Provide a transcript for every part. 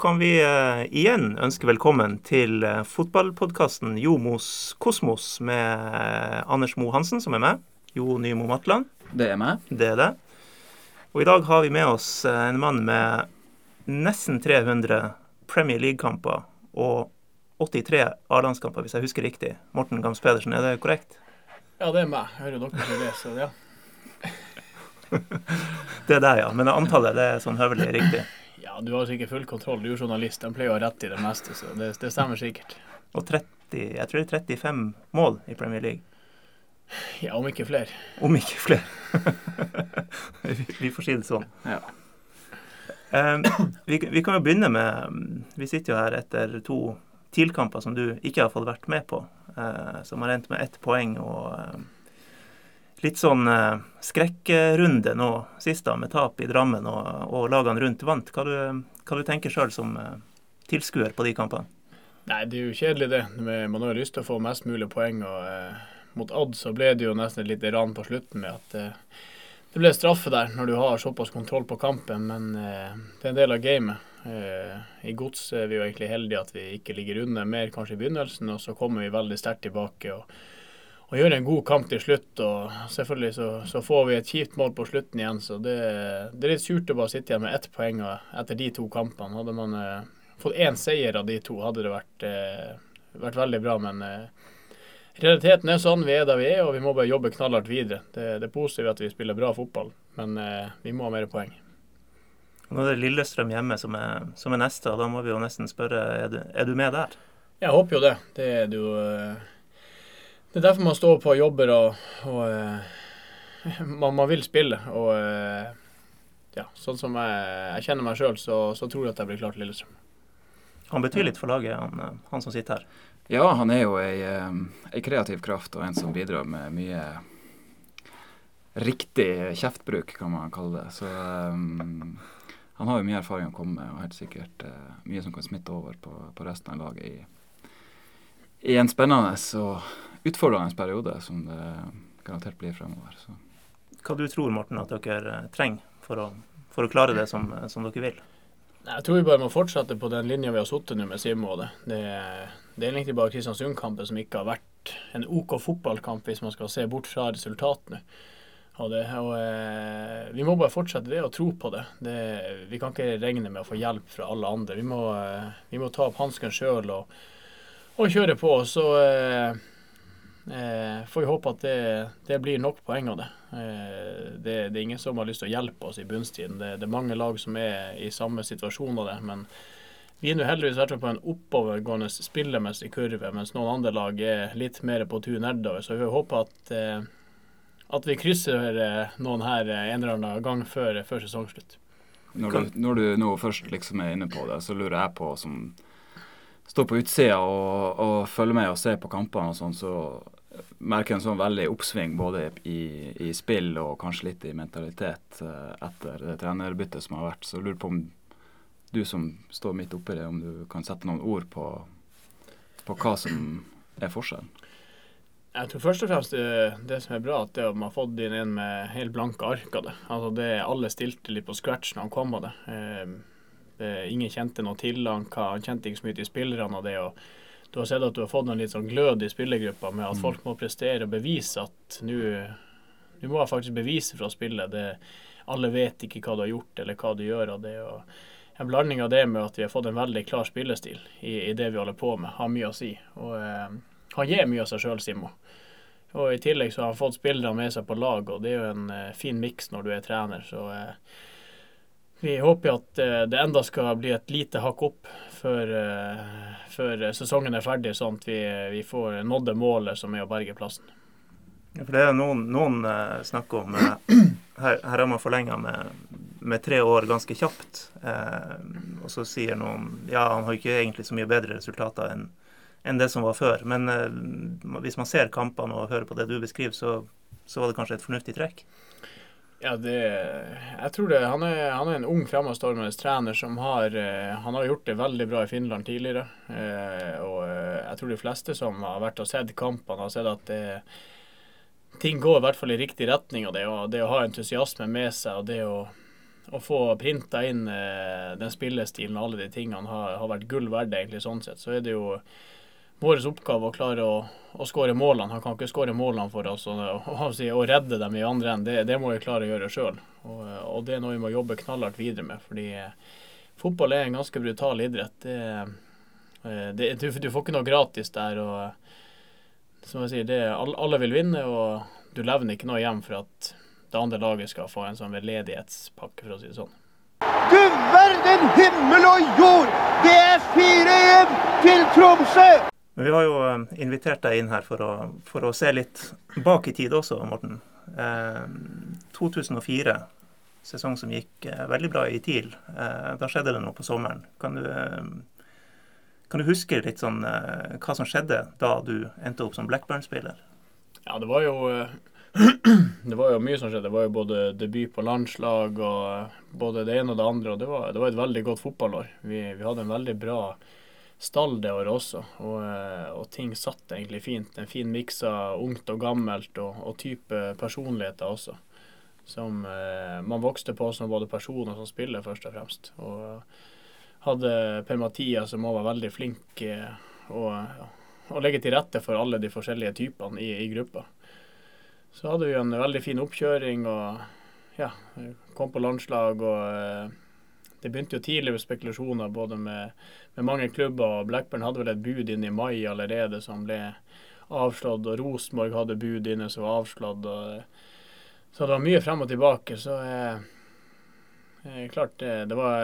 kan vi uh, igjen ønske velkommen til uh, fotballpodkasten Jomos Kosmos med uh, Anders Mo Hansen, som er med. Jo Nymo Matland. Det er meg. Det er det. Og i dag har vi med oss en mann med nesten 300 Premier League-kamper og 83 A-landskamper, hvis jeg husker riktig. Morten Gams Pedersen, er det korrekt? Ja, det er meg. Jeg hører dere som det, ja. det er deg, ja. Men antallet det er sånn høvelig riktig? Ja, du har sikkert full kontroll. Du er journalist. De pleier å ha rett i det meste, så det, det stemmer sikkert. Og 30, jeg tror det er 35 mål i Premier League? Ja, om ikke flere. Om ikke flere. vi får si det sånn. Ja. Um, vi, vi, kan jo begynne med Vi sitter jo her etter to TIL-kamper som du ikke har fått vært med på, uh, som har endt med ett poeng. og... Uh, litt sånn eh, skrekkrunde nå sist, da, med tap i Drammen og, og lagene rundt vant. Hva du, hva du tenker sjøl som eh, tilskuer på de kampene? Nei, det er jo kjedelig, det. Man har lyst til å få mest mulig poeng. og eh, Mot Odd så ble det jo nesten et lite ran på slutten med at eh, det ble straffe der når du har såpass kontroll på kampen, men eh, det er en del av gamet. Eh, I gods er vi jo egentlig heldige at vi ikke ligger under mer kanskje i begynnelsen, og så kommer vi veldig sterkt tilbake. og og gjøre en god kamp til slutt. og Selvfølgelig så, så får vi et kjipt mål på slutten igjen, så det, det, er litt surt å bare sitte igjen med ett poeng etter de to kampene. Hadde man eh, fått én seier av de to, hadde det vært, eh, vært veldig bra. Men eh, realiteten er sånn, vi er der vi er, og vi må bare jobbe knallhardt videre. Det, det er positivt at vi spiller bra fotball, men eh, vi må ha mer poeng. Nå er det Lillestrøm hjemme som er, som er neste, og da må vi jo nesten spørre er du, er du med der? Jeg håper jo det. Det er det jo eh, det er derfor man står på og jobber og, og uh, man, man, vil spille. Og uh, ja, sånn som jeg, jeg kjenner meg sjøl, så, så, tror jeg at jeg blir klar til Lillestrøm. Han betyr litt for laget, han, eh, han som sitter her? Ja, han er jo ei, ei, kreativ kraft og en som bidrar med mye riktig kjeftbruk, kan man kalle det. Så um, han har jo mye erfaring å komme med, og helt sikkert uh, mye som kan smitte over på, på resten av laget i, i en spennende og utfordrende periode som det garantert blir fremover. Så. Hva du tror Morten, at dere eh, trenger for å, for å klare det som, eh, som, dere vil? Jeg tror vi bare må fortsette på den linja vi har sittet nå med Simo. Det, det, det er egentlig bare Kristiansund-kampen som ikke har vært en OK fotballkamp, hvis man skal se bort fra resultatene. Og, det, og eh, Vi må bare fortsette det og tro på det. det. Vi kan ikke regne med å få hjelp fra alle andre. Vi må, eh, vi må ta opp hansken sjøl og, og, kjøre på. Så eh, Eh, får vi håpe at det, det, blir nok poeng av det. Eh, det. det. er ingen som har lyst til å hjelpe oss i bunnstiden. Det, det, er mange lag som er i samme situasjon av det. Men vi er nå heldigvis vært på en oppovergående spillemessig kurve, mens noen andre lag er litt mer på tur nedover. Så vi håper at, eh, at vi krysser eh, noen her en eller annen gang før, før sesongslutt. Når du, når du, nå først liksom er inne på det, så lurer jeg på som står på utsida og, og, følger med og ser på kampene og sånn, så merker en sånn veldig oppsving både i, i, spill og kanskje litt i mentalitet uh, etter det trenerbyttet som har vært. Så jeg lurer på om du som står midt oppi det, om du kan sette noen ord på, på hva som er forskjellen? Jeg tror først og fremst det, det som er bra, at det at man har fått inn en med helt blanke ark av det. Altså det Alle stilte litt på scratch når han kom av det. Eh, det ingen kjente noe til han, han kjente ikke så mye til spillerne av det. og Du har sett at du har fått en litt sånn glød i spillergruppa med at mm. folk må prestere og bevise at nå må jeg faktisk bevise fra spillet. Det, alle vet ikke hva du har gjort eller hva du gjør av det. og En blanding av det med at vi har fått en veldig klar spillestil i, i det vi holder på med, har mye å si. Og eh, Han gir mye av seg sjøl, Simo. Og I tillegg så har han fått spillere med seg på lag, og det er jo en eh, fin miks når du er trener. så eh, vi håper at eh, det enda skal bli et lite hakk opp før, eh, før sesongen er ferdig, sånn at vi, vi får nådd målet som er å berge plassen. Ja, for det er noen, noen uh, snakker om her, her, har man forlenga med, med, tre år ganske kjapt. Eh, og så sier noen ja, han har ikke egentlig så mye bedre resultater enn enn det som var før. Men hvis man ser kampene og hører på det du beskriver, så, så var det kanskje et fornuftig trekk? Ja, det, jeg tror det. Han er, han er en ung, fremadstormende trener som har, eh, han har gjort det veldig bra i Finland tidligere. Eh, og eh, jeg tror de fleste som har vært og sett kampene, har sett at det, ting går i hvert fall i riktig retning. Og det, og det å ha entusiasme med seg og det å, å få printa inn den spillestilen og alle de tingene har, har vært gull verdt, egentlig, sånn sett. Så er det jo vår oppgave å klare å, å skåre målene. Han kan ikke skåre målene for oss og, og, redde dem i andre enden. Det, det, må vi klare å gjøre sjøl. Og, og, det er noe vi må jobbe knallhardt videre med. fordi eh, fotball er en ganske brutal idrett. Det, eh, det, du, du, får ikke noe gratis der. og som jeg sier, det, alle vil vinne, og du levner ikke noe hjem for at det andre laget skal få en sånn veldedighetspakke, for å si det sånn. Du verden himmel og jord! Det er 4-1 til Tromsø! Men vi har jo eh, invitert deg inn her for å, for å se litt bak i tid også, Morten. Eh, 2004, sesong som gikk eh, veldig bra i TIL. Eh, da skjedde det noe på sommeren. Kan du, eh, kan du huske litt sånn eh, hva som skjedde da du endte opp som Blackburn-spiller? Ja, det var jo det var jo mye som skjedde. Det var jo både debut på landslag og både det ene og det andre. Og det var, det var et veldig godt fotballår. Vi, vi hadde en veldig bra stall det året også, og, eh, og, ting satt egentlig fint. En fin miks av ungt og gammelt, og, og type personligheter også. Som eh, man vokste på som både person og som spiller, først og fremst. Og hadde Per-Mathias som òg var veldig flink eh, å legge til rette for alle de forskjellige typene i, i gruppa. Så hadde vi en veldig fin oppkjøring og ja, kom på landslag og eh, det begynte jo tidlig med spekulasjoner både med, med, mange klubber. Blackburn hadde vel et bud inn i mai allerede som ble avslått. Og Rosenborg hadde bud inne som var avslått. Så det var mye frem og tilbake. Så eh, eh, klart det, det, var,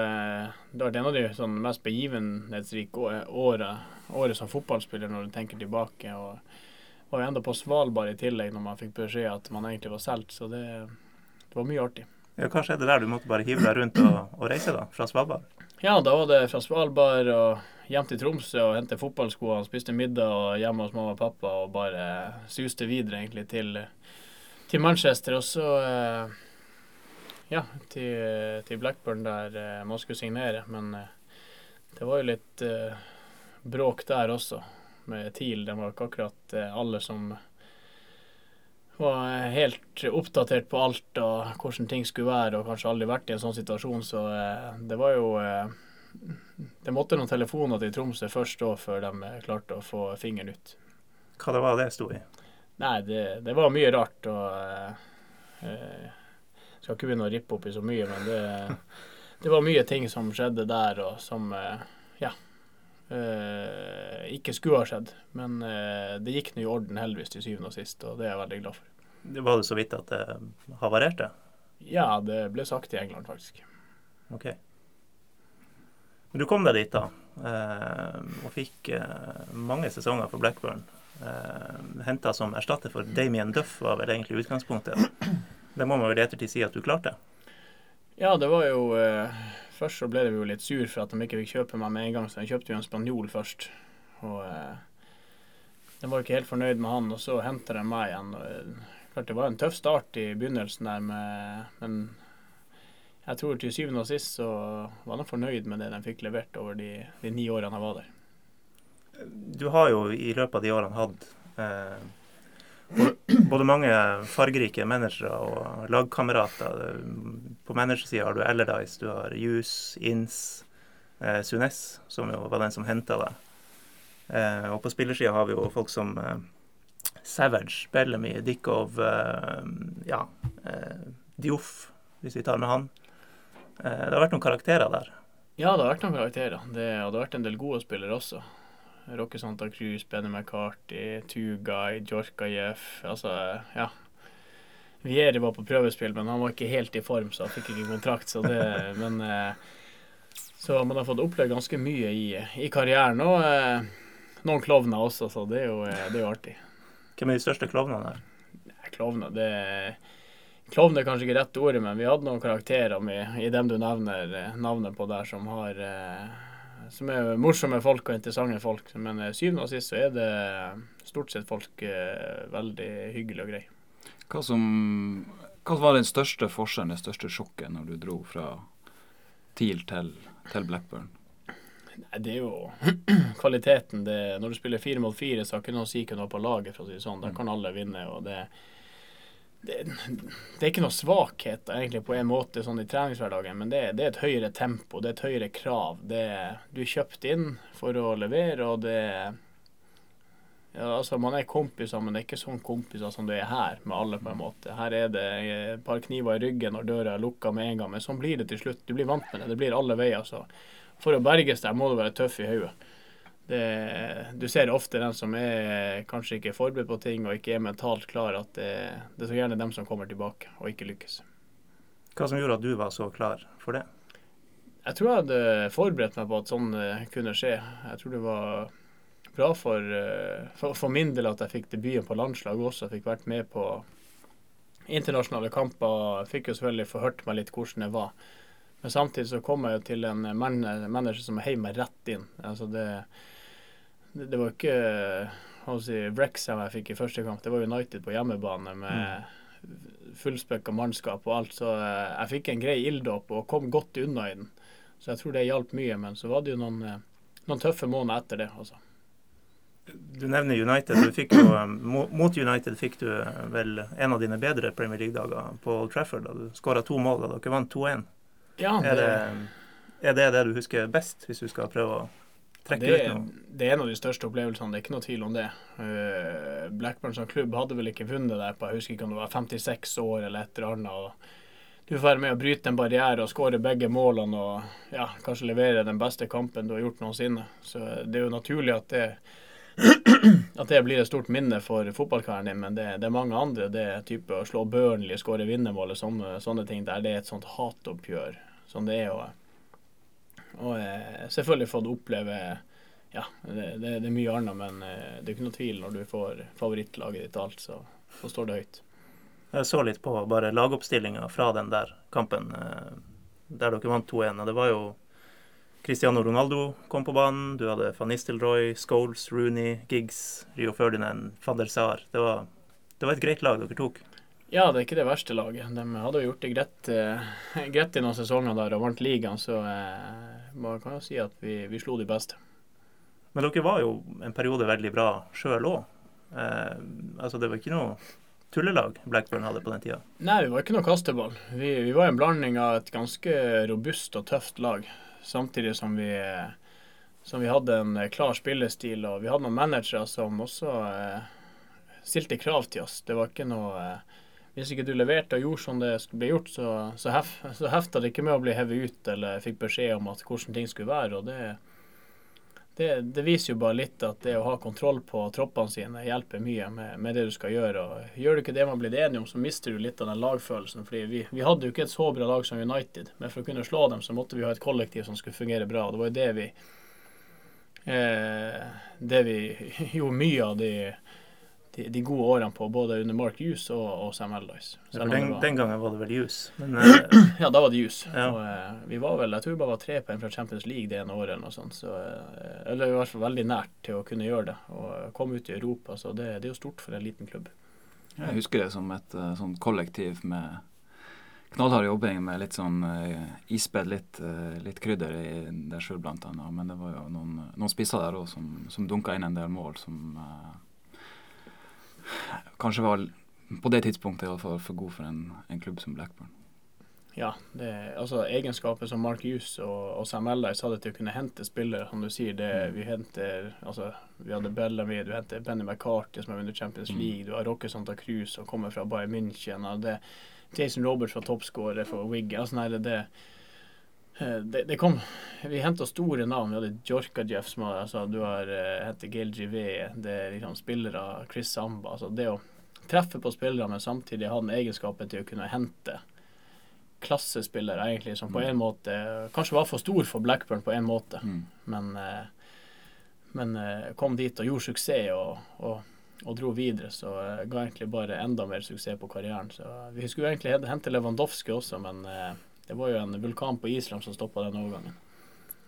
det var en av de sånn, mest begivenhetsrike året som fotballspiller når du tenker tilbake. og var jo enda på Svalbard i tillegg når man fikk beskjed at man egentlig var solgt. Så det, det var mye artig. Ja, hva skjedde der? Du måtte bare hive deg rundt og, og, reise da, fra Svalbard? Ja, da var det fra Svalbard og hjem til Tromsø og hente fotballskoene, spiste middag og hjemme hos mamma og pappa og bare suste videre egentlig til, til Manchester. Og så eh, ja, til, til, Blackburn der eh, man skulle signere. Men eh, det var jo litt bråk der også med TIL. Det var ikke akkurat alle som var helt oppdatert på alt og hvordan ting skulle være, og kanskje aldri vært i en sånn situasjon, så eh, det var jo eh, Det måtte noen telefoner til Tromsø først da, før de eh, klarte å få fingeren ut. Hva det var det sto i? Nei, det, det var mye rart. og eh, Skal ikke begynne å rippe opp i så mye, men det, det var mye ting som skjedde der, og som Ja eh, ikke skulle ha skjedd. Men eh, det gikk nå i orden heldigvis til syvende og sist, og det er jeg veldig glad for. Var det så vidt at det havarerte? Ja, det ble sagt i England, faktisk. Ok. Men du kom deg dit, da, eh, og fikk eh, mange sesonger for Blackburn. Eh, Henta som erstatter for Damien Duff, var vel egentlig utgangspunktet. Det må man vel i ettertid si at du klarte? Ja, det var jo eh, Først så ble vi jo litt sur for at de ikke fikk kjøpe meg med en gang, så jeg kjøpte jo en spanjol først. Og eh, de var ikke helt fornøyd med han, og så henter de meg igjen. Og, eh, klart Det var en tøff start i begynnelsen der, med, men jeg tror til syvende og sist så var de fornøyd med det de fikk levert over de, de ni årene jeg var der. Du har jo i løpet av de årene hatt eh, både mange fargerike managere og lagkamerater. På managersida har du Ellerdice, du har Jus, Ins, eh, Sunes, som jo var den som henta deg. Eh, og på spillersida har vi jo folk som eh, Savage, Bellamy, Dickov, eh, ja, eh, Dioff, hvis vi tar med han. Eh, det har vært noen karakterer der. Ja, det har vært noen karakterer. Det, og det har vært en del gode spillere også. Rocky Santa Cruz, Benny McCarty, Tugai, Djorkajev Altså, ja. Vieri var på prøvespill, men han var ikke helt i form, så han fikk ikke kontrakt. Så det, men eh, Så man har fått opplevd ganske mye i, i karrieren. Og eh, noen klovner også, så det er jo, eh, det er jo artig. Hvem er de største klovnene her? Klovner, det Klovn er kanskje ikke rett ordet, men vi hadde noen karakterer med, i dem du nevner navnet på der, som har som er morsomme folk og interessante folk. Men syvende og sist så er det stort sett folk veldig hyggelige og greie. Hva, som, hva var den største forskjellen, det største sjokket, når du dro fra TIL til, til Blackburn? Nei, Det er jo kvaliteten. Det, når du spiller fire mot fire, så har ikke noe å si hvem du har på laget. for å si det sånn. Da kan alle vinne. og det det, det er ikke noe svakhet egentlig på en måte sånn i treningshverdagen, men det, det er et høyere tempo, det er et høyere krav. Du er kjøpt inn for å levere, og det ja, altså Man er kompiser, men det er ikke sånn kompiser som du er her, med alle på en måte. Her er det et par kniver i ryggen når døra er lukka med en gang, men sånn blir det til slutt. Du blir vant med det. Det blir alle veier. så For å berges der må du være tøff i hodet du ser ofte den som er kanskje ikke er forberedt på ting og ikke er mentalt klar, at det, det er så gjerne dem som kommer tilbake og ikke lykkes. Hva som gjorde at du var så klar for det? Jeg tror jeg hadde forberedt meg på at sånn eh, kunne skje. Jeg tror det var bra for, eh, for, for min del at jeg fikk debuten på landslaget også. Jeg fikk vært med på internasjonale kamper. Jeg fikk jo selvfølgelig forhørt meg litt hvordan det var. Men samtidig så kom jeg jo til en manager som heiv meg rett inn. Altså det det, det var ikke si, Wrexham jeg fikk i første kamp, det var United på hjemmebane med mm. fullspekka mannskap og alt. Så eh, jeg fikk en grei ilddåp og kom godt unna i den. Så jeg tror det hjalp mye. Men så var det jo noen, eh, noen tøffe måneder etter det. altså. Du nevner United. Du fikk jo, eh, mot United fikk du vel en av dine bedre Premier League-dager på Old Trafford. Da du skåra to mål da dere vant 2-1. Ja, er, er, det det du husker best, hvis du skal prøve å trekke det, det, er en av de største opplevelsene, det er ikke noe tvil om det. Uh, Blackburn som klubb hadde vel ikke vunnet der på jeg husker ikke om det var 56 år eller et eller annet. du får være med å bryte en barriere og skåre begge målene og ja, kanskje levere den beste kampen du har gjort noensinne. Så det er jo naturlig at det, at det blir et stort minne for fotballkarrieren din, men det, det, er mange andre. Det er type å slå Burnley, skåre vinnermålet, sånne, sånne ting der det er et sånt hatoppgjør som det er. Og, og eh, selvfølgelig fått oppleve Ja, det, det, det er mye annet, men eh, det er ikke noe tvil når du får favorittlaget ditt alt, så, så står det høyt. Jeg så litt på bare lagoppstillinga fra den der kampen eh, der dere vant 2-1. og Det var jo Cristiano Ronaldo kom på banen. Du hadde van Nistelrooy, Scholes, Rooney, Giggs, Rio Ferdinand, Fader Sar. Det var, det var et greit lag dere tok. Ja, det er ikke det verste laget. De hadde jo gjort det greit, greit i noen sesonger der og vant ligaen, så eh, man kan jo si at vi, vi slo de beste. Men dere var jo en periode veldig bra sjøl òg. Eh, altså det var ikke noe tullelag Blackburn hadde på den tida? Nei, vi var ikke noe kasteball. Vi, vi var en blanding av et ganske robust og tøft lag. Samtidig som vi, som vi hadde en klar spillestil, og vi hadde noen managere som også eh, stilte krav til oss. Det var ikke noe eh, hvis ikke du leverte og gjorde som det ble gjort, så, så, hef, så hefta det ikke med å bli hevet ut eller fikk beskjed om at hvordan ting skulle være. og det, det, det, viser jo bare litt at det å ha kontroll på troppene sine hjelper mye med, med det du skal gjøre. og Gjør du ikke det man blir enige om, så mister du litt av den lagfølelsen. fordi vi, vi, hadde jo ikke et så bra lag som United, men for å kunne slå dem, så måtte vi ha et kollektiv som skulle fungere bra. og Det var jo det vi eh, det vi gjorde mye av de de, de, gode årene på både under Mark Hughes og, og Sam Allardyce. Ja, den, den, gangen var det vel Hughes? Men, uh, ja, da var det Hughes. Ja. Og, uh, vi var vel, jeg tror vi bare var tre poeng fra Champions League det ene året. eller noe sånt, så, uh, Eller i hvert fall veldig nært til å kunne gjøre det. Og komme ut i Europa. så det, det er jo stort for en liten klubb. Jeg husker det som et sånn kollektiv med knallhard jobbing med litt sånn uh, ispedd litt, uh, litt, krydder i det sjøl, blant annet. Men det var jo noen, noen spisser der òg som, som dunka inn en del mål som uh, kanskje var på det tidspunktet iallfall for god for en, en, klubb som Blackburn. Ja, det, altså egenskaper som Mark Hughes og, og Sam Allardyce hadde til å kunne hente spillere, som du sier. Det, mm. vi henter altså, Vi hadde Bellamy, du henter Benny McCarthy, som har vunnet Champions mm. League. Du har Rocke Santa Cruz, som kommer fra Bayern München. Og det, Jason Roberts var toppskårer for Wigg. Altså, nei, det, eh, det, det, kom Vi henta store navn. Vi hadde Jorka Jeff, som altså, du har uh, hentet Gail GV, Det er liksom spillere Chris Samba. Altså, det å treffe på spillere, men samtidig ha den egenskapen til å kunne hente klassespillere, egentlig, som på mm. en måte kanskje var for stor for Blackburn på en måte, mm. men, eh, men eh, kom dit og gjorde suksess og, og, og dro videre, så ga egentlig bare enda mer suksess på karrieren. Så Vi skulle egentlig hente Lewandowski også, men det var jo en vulkan på Island som stoppa den overgangen.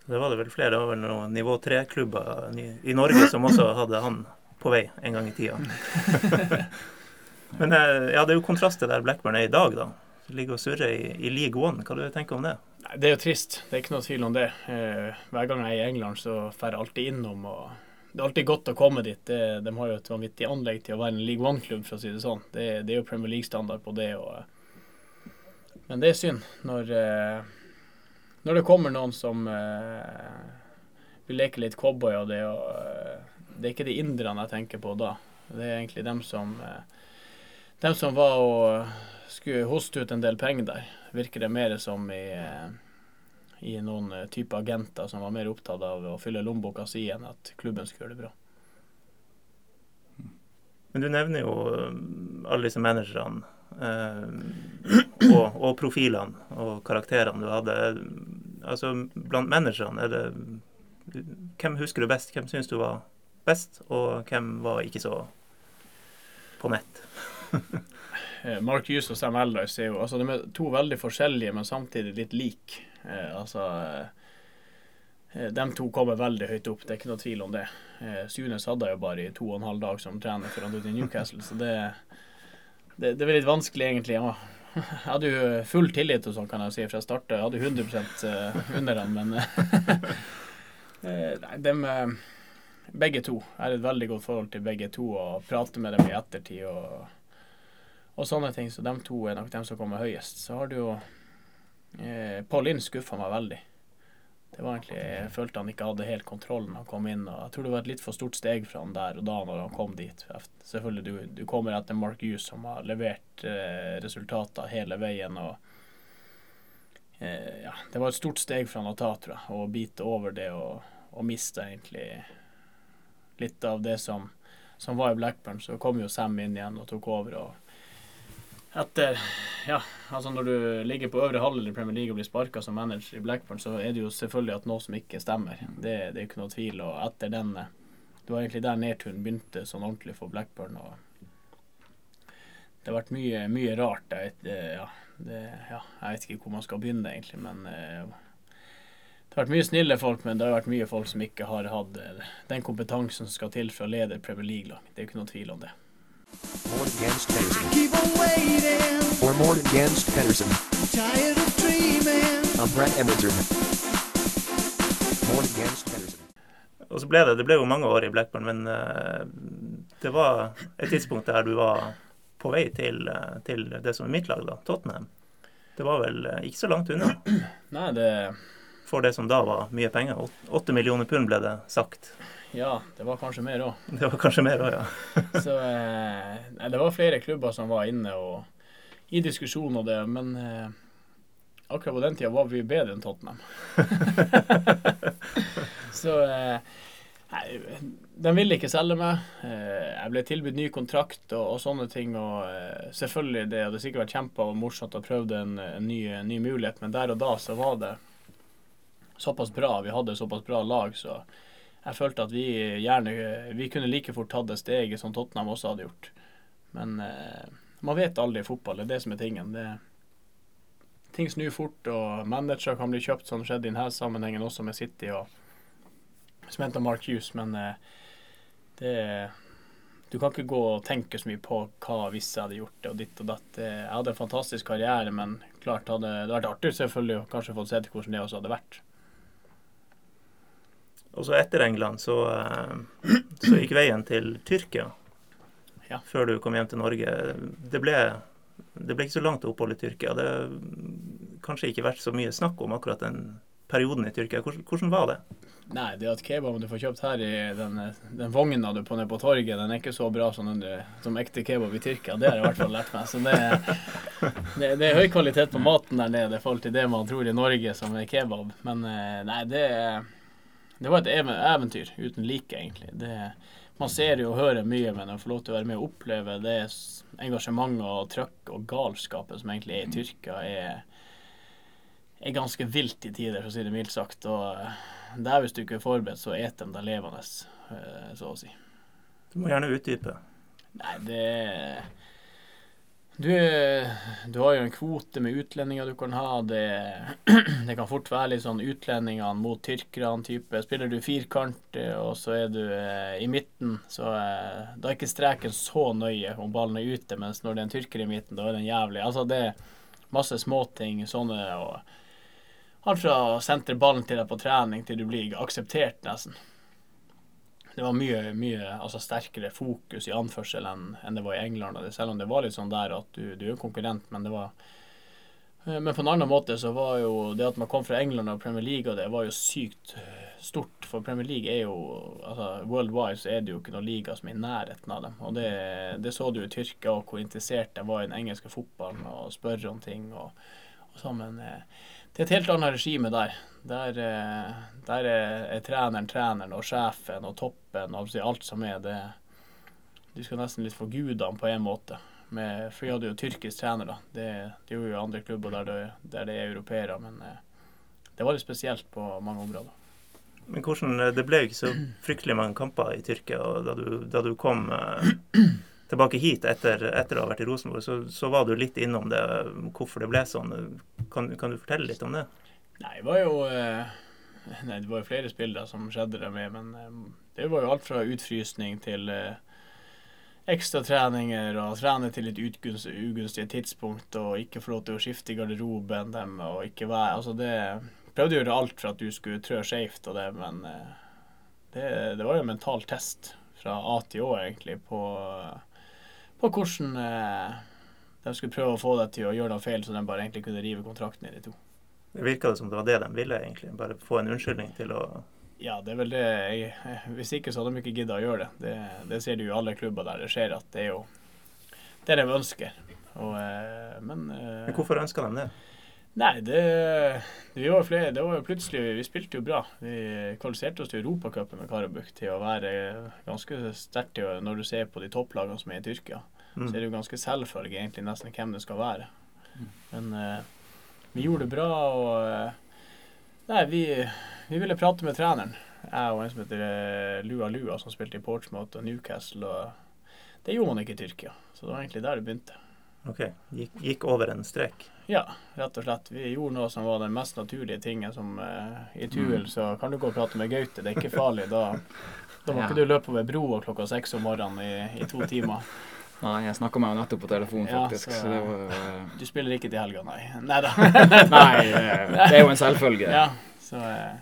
Det var det vel flere. Det var vel noen nivå tre-klubber i Norge som også hadde han på vei en gang i tida. Men eh, ja, det er jo kontrastet der Blackburn er i dag, da. Ligger og surrer i, i league one. Hva du tenker du om det? Nei, Det er jo trist. Det er ikke noe tvil om det. Eh, hver gang jeg er i England, så drar jeg alltid innom. og det er alltid godt å komme dit. Det, de har jo et vanvittig anlegg til å være en League One-klubb, for å si det sånn. Det, det er jo Premier League-standard på det. Og, eh, men det er synd når, eh, når det kommer noen som eh, vil leke litt cowboy og det. Og, eh, det er ikke de inderne jeg tenker på da. Det er egentlig dem som, dem som var og skulle hoste ut en del penger der. Virker det mer som i i noen type agenter som var mer opptatt av å fylle lommeboka si enn at klubben skulle gjøre det bra. Men du nevner jo alle disse managerne og, og, profilene og karakterene du hadde. Altså, Blant managerne, er det hvem husker du best? Hvem syns du var best, og hvem var ikke så på nett? Eh, Mark Hughes og Sam Allardyce er jo altså, de er to veldig forskjellige, men samtidig litt like. Eh, altså eh, De to kommer veldig høyt opp, det er ikke noe tvil om det. Eh, Sunes hadde jeg jo bare i to og en halv dag som trener før han dro til Newcastle, så det, det, det er litt vanskelig, egentlig. Ja. Jeg hadde jo full tillit og sånn, kan jeg si, fra start. Jeg hadde 100 under han, men Nei, dem Begge to. Jeg har et veldig godt forhold til begge to og prater med dem i ettertid og, og sånne ting. Så de to er nok dem som kommer høyest. Så har du jo Eh, Paul Linn skuffa meg veldig. Det var egentlig, Jeg følte han ikke hadde helt kontroll når han kom inn. og Jeg tror det var et litt for stort steg fra han der og da når han kom dit. Selvfølgelig, Du, du kommer etter Mark Hughes som har levert eh, resultater hele veien. og eh, ja, Det var et stort steg for han å ta, tror jeg. Å bite over det og, og miste egentlig litt av det som, som var i Blackburn. Så kom jo Sam inn igjen og tok over. og etter Ja, altså når du ligger på øvre halvdel i Premier League og blir sparka som manager i Blackburn, så er det jo selvfølgelig at noe som ikke stemmer. Det, det er ikke noe tvil. Og etter den Det var egentlig der nedturen begynte sånn ordentlig for Blackburn. og det har vært mye, mye rart. Jeg vet, ja, det, ja, jeg vet ikke hvor man skal begynne, egentlig. Men eh, det har vært mye snille folk, men det har vært mye folk som ikke har hatt eh, den kompetansen som skal til for å lede Premier League-lag. Det er jo ikke noe tvil om det. For Pedersen. Tired of dreaming. Brett Pedersen. Og så ble det Det ble jo mange år i Blackburn, men uh, det var et tidspunkt der du var på vei til, uh, til det som er mitt lag, da, Tottenham. Det var vel uh, ikke så langt unna? Nei, det For det som da var mye penger. Åtte millioner pund ble det sagt. Ja, det var kanskje mer òg. Det var kanskje mer òg, ja. så nei, det var flere klubber som var inne og i diskusjon og det, men eh, akkurat på den tida var vi bedre enn Tottenham. så eh, de ville ikke selge meg. Eh, jeg ble tilbudt ny kontrakt og, og sånne ting. og eh, selvfølgelig, Det hadde sikkert vært kjempa og morsomt å prøve en, en ny, ny, mulighet, men der og da så var det såpass bra. Vi hadde såpass bra lag, så jeg følte at vi gjerne Vi kunne like fort tatt det steget som Tottenham også hadde gjort. Men eh, man vet aldri i fotball. Det er det som er tingen. Det, ting snur fort, og manager kan bli kjøpt, som skjedde i denne sammenhengen også med City og som henta Mark Hughes, men eh, det du kan ikke gå og tenke så mye på hva hvis jeg hadde gjort det og ditt og datt. Jeg hadde en fantastisk karriere, men klart hadde det vært artig selvfølgelig å kanskje fått sett hvordan det også hadde vært. Og så etter England så, eh, så gikk veien til Tyrkia ja. før du kom hjem til Norge. Det ble, det ble ikke så langt opphold i Tyrkia. Det har kanskje ikke vært så mye snakk om akkurat den perioden i Tyrkia. Hvordan, hvordan var det? Nei, det at kebaben du får kjøpt her i den, den vogna du på nede på torget, den er ikke så bra som, den, som ekte kebab i Tyrkia. Det har jeg i hvert fall lært meg. Så det, det, det, er høy kvalitet på maten der nede i forhold til det man tror i Norge som er kebab. Men eh, nei, det er det var et eventyr uten like, egentlig. Det, man ser jo og hører mye, men å få lov til å være med og oppleve det engasjementet og trøkk og galskapet som egentlig er i Tyrkia, er, er ganske vilt i tider, for å si det mildt sagt. Og eh, der, hvis du ikke er forberedt, så eter de deg levende, eh, så å si. Du må gjerne utdype. Nei, det du, du, har jo en kvote med utlendinger du kan ha. Det, det kan fort være litt sånn utlendingene mot tyrkerne type. Spiller du firkant eh, og så er du eh, i midten, så eh, da er ikke streken så nøye om ballen er ute, mens når det er en tyrker i midten, da er den jævlig. Altså det er masse småting sånne og Alt fra å sentre ballen til deg på trening til du blir akseptert, nesten. Det var mye, mye altså sterkere fokus i anførsel enn enn det var i England. Selv om det var litt sånn der at du, du er konkurrent, men det var eh, Men på en annen måte så var jo det at man kom fra England og Premier League, og det var jo sykt eh, stort. For Premier League er jo altså Worldwide så er det jo ikke noen liga som er i nærheten av dem. Og det, det så du i Tyrkia, og hvor interessert de var i den engelske fotballen og spørre om ting. og, og sånn, men eh, det er et helt annet regime der. Der, eh, der er, er treneren treneren og sjefen og toppen og alt som er det. Du skal nesten litt få gudene på en måte. Med, for vi hadde jo tyrkisk trener, da. Det, det gjorde jo andre klubber der det, der det er europeere. Men eh, det var litt spesielt på mange områder. Men hvordan, Det ble jo ikke så fryktelig mange kamper i Tyrkia. Da du, da du kom eh, tilbake hit etter, etter å ha vært i Rosenborg, så, så var du litt innom det, hvorfor det ble sånn. Kan, kan du fortelle litt om det? Nei, det var jo eh, Nei, det var jo flere spillere som skjedde det med, men eh, det var jo alt fra utfrysning til ekstra ekstratreninger og trene til litt utgunst, ugunstige tidspunkt og ikke få lov til å skifte i garderoben dem og ikke være Altså det Prøvde å gjøre alt for at du skulle trø skeivt og det, men eh, det, det var jo en mental test fra A til Å, egentlig, på, på hvordan eh, de skulle prøve å få deg til å gjøre noe feil, så de bare egentlig kunne rive kontrakten i de to. Det virka som det var det de ville, egentlig. Bare få en unnskyldning til å Ja, det er vel det jeg, Hvis ikke så hadde de ikke gidda å gjøre det. det. Det ser du jo i alle klubber der det skjer, at det er jo det de ønsker. Og, eh, men, eh, Men hvorfor ønsker de det? Nei, det, vi var flere, det var jo plutselig Vi spilte jo bra. Vi kvalifiserte oss til Europacupen med Karabukh til å være ganske sterkt når du ser på de topplagene som er i Tyrkia. Mm. Så er det jo ganske selvfølge egentlig nesten hvem det skal være. Men uh, vi gjorde det bra, og uh, Nei, vi, vi ville prate med treneren. Jeg og en som heter eh, Lua Lua, som spilte i Portsmouth og Newcastle. og Det gjorde man ikke i Tyrkia. Så det var egentlig der det begynte. OK. Gikk, gikk over en strek. Ja, rett og slett. Vi gjorde noe som var den mest naturlige tingen. Som eh, I Tuel så kan du gå og prate med Gaute, det er ikke farlig. Da, da må Ja. ikke du løpe over broa klokka seks om morgenen i, i to timer. Nei, jeg snakka med henne nettopp på telefon, Ja, faktisk. så- så, det var uh... Du spiller ikke til helga, nei. Nei da. Nei, eh, det er jo en selvfølge. Ja, så uh...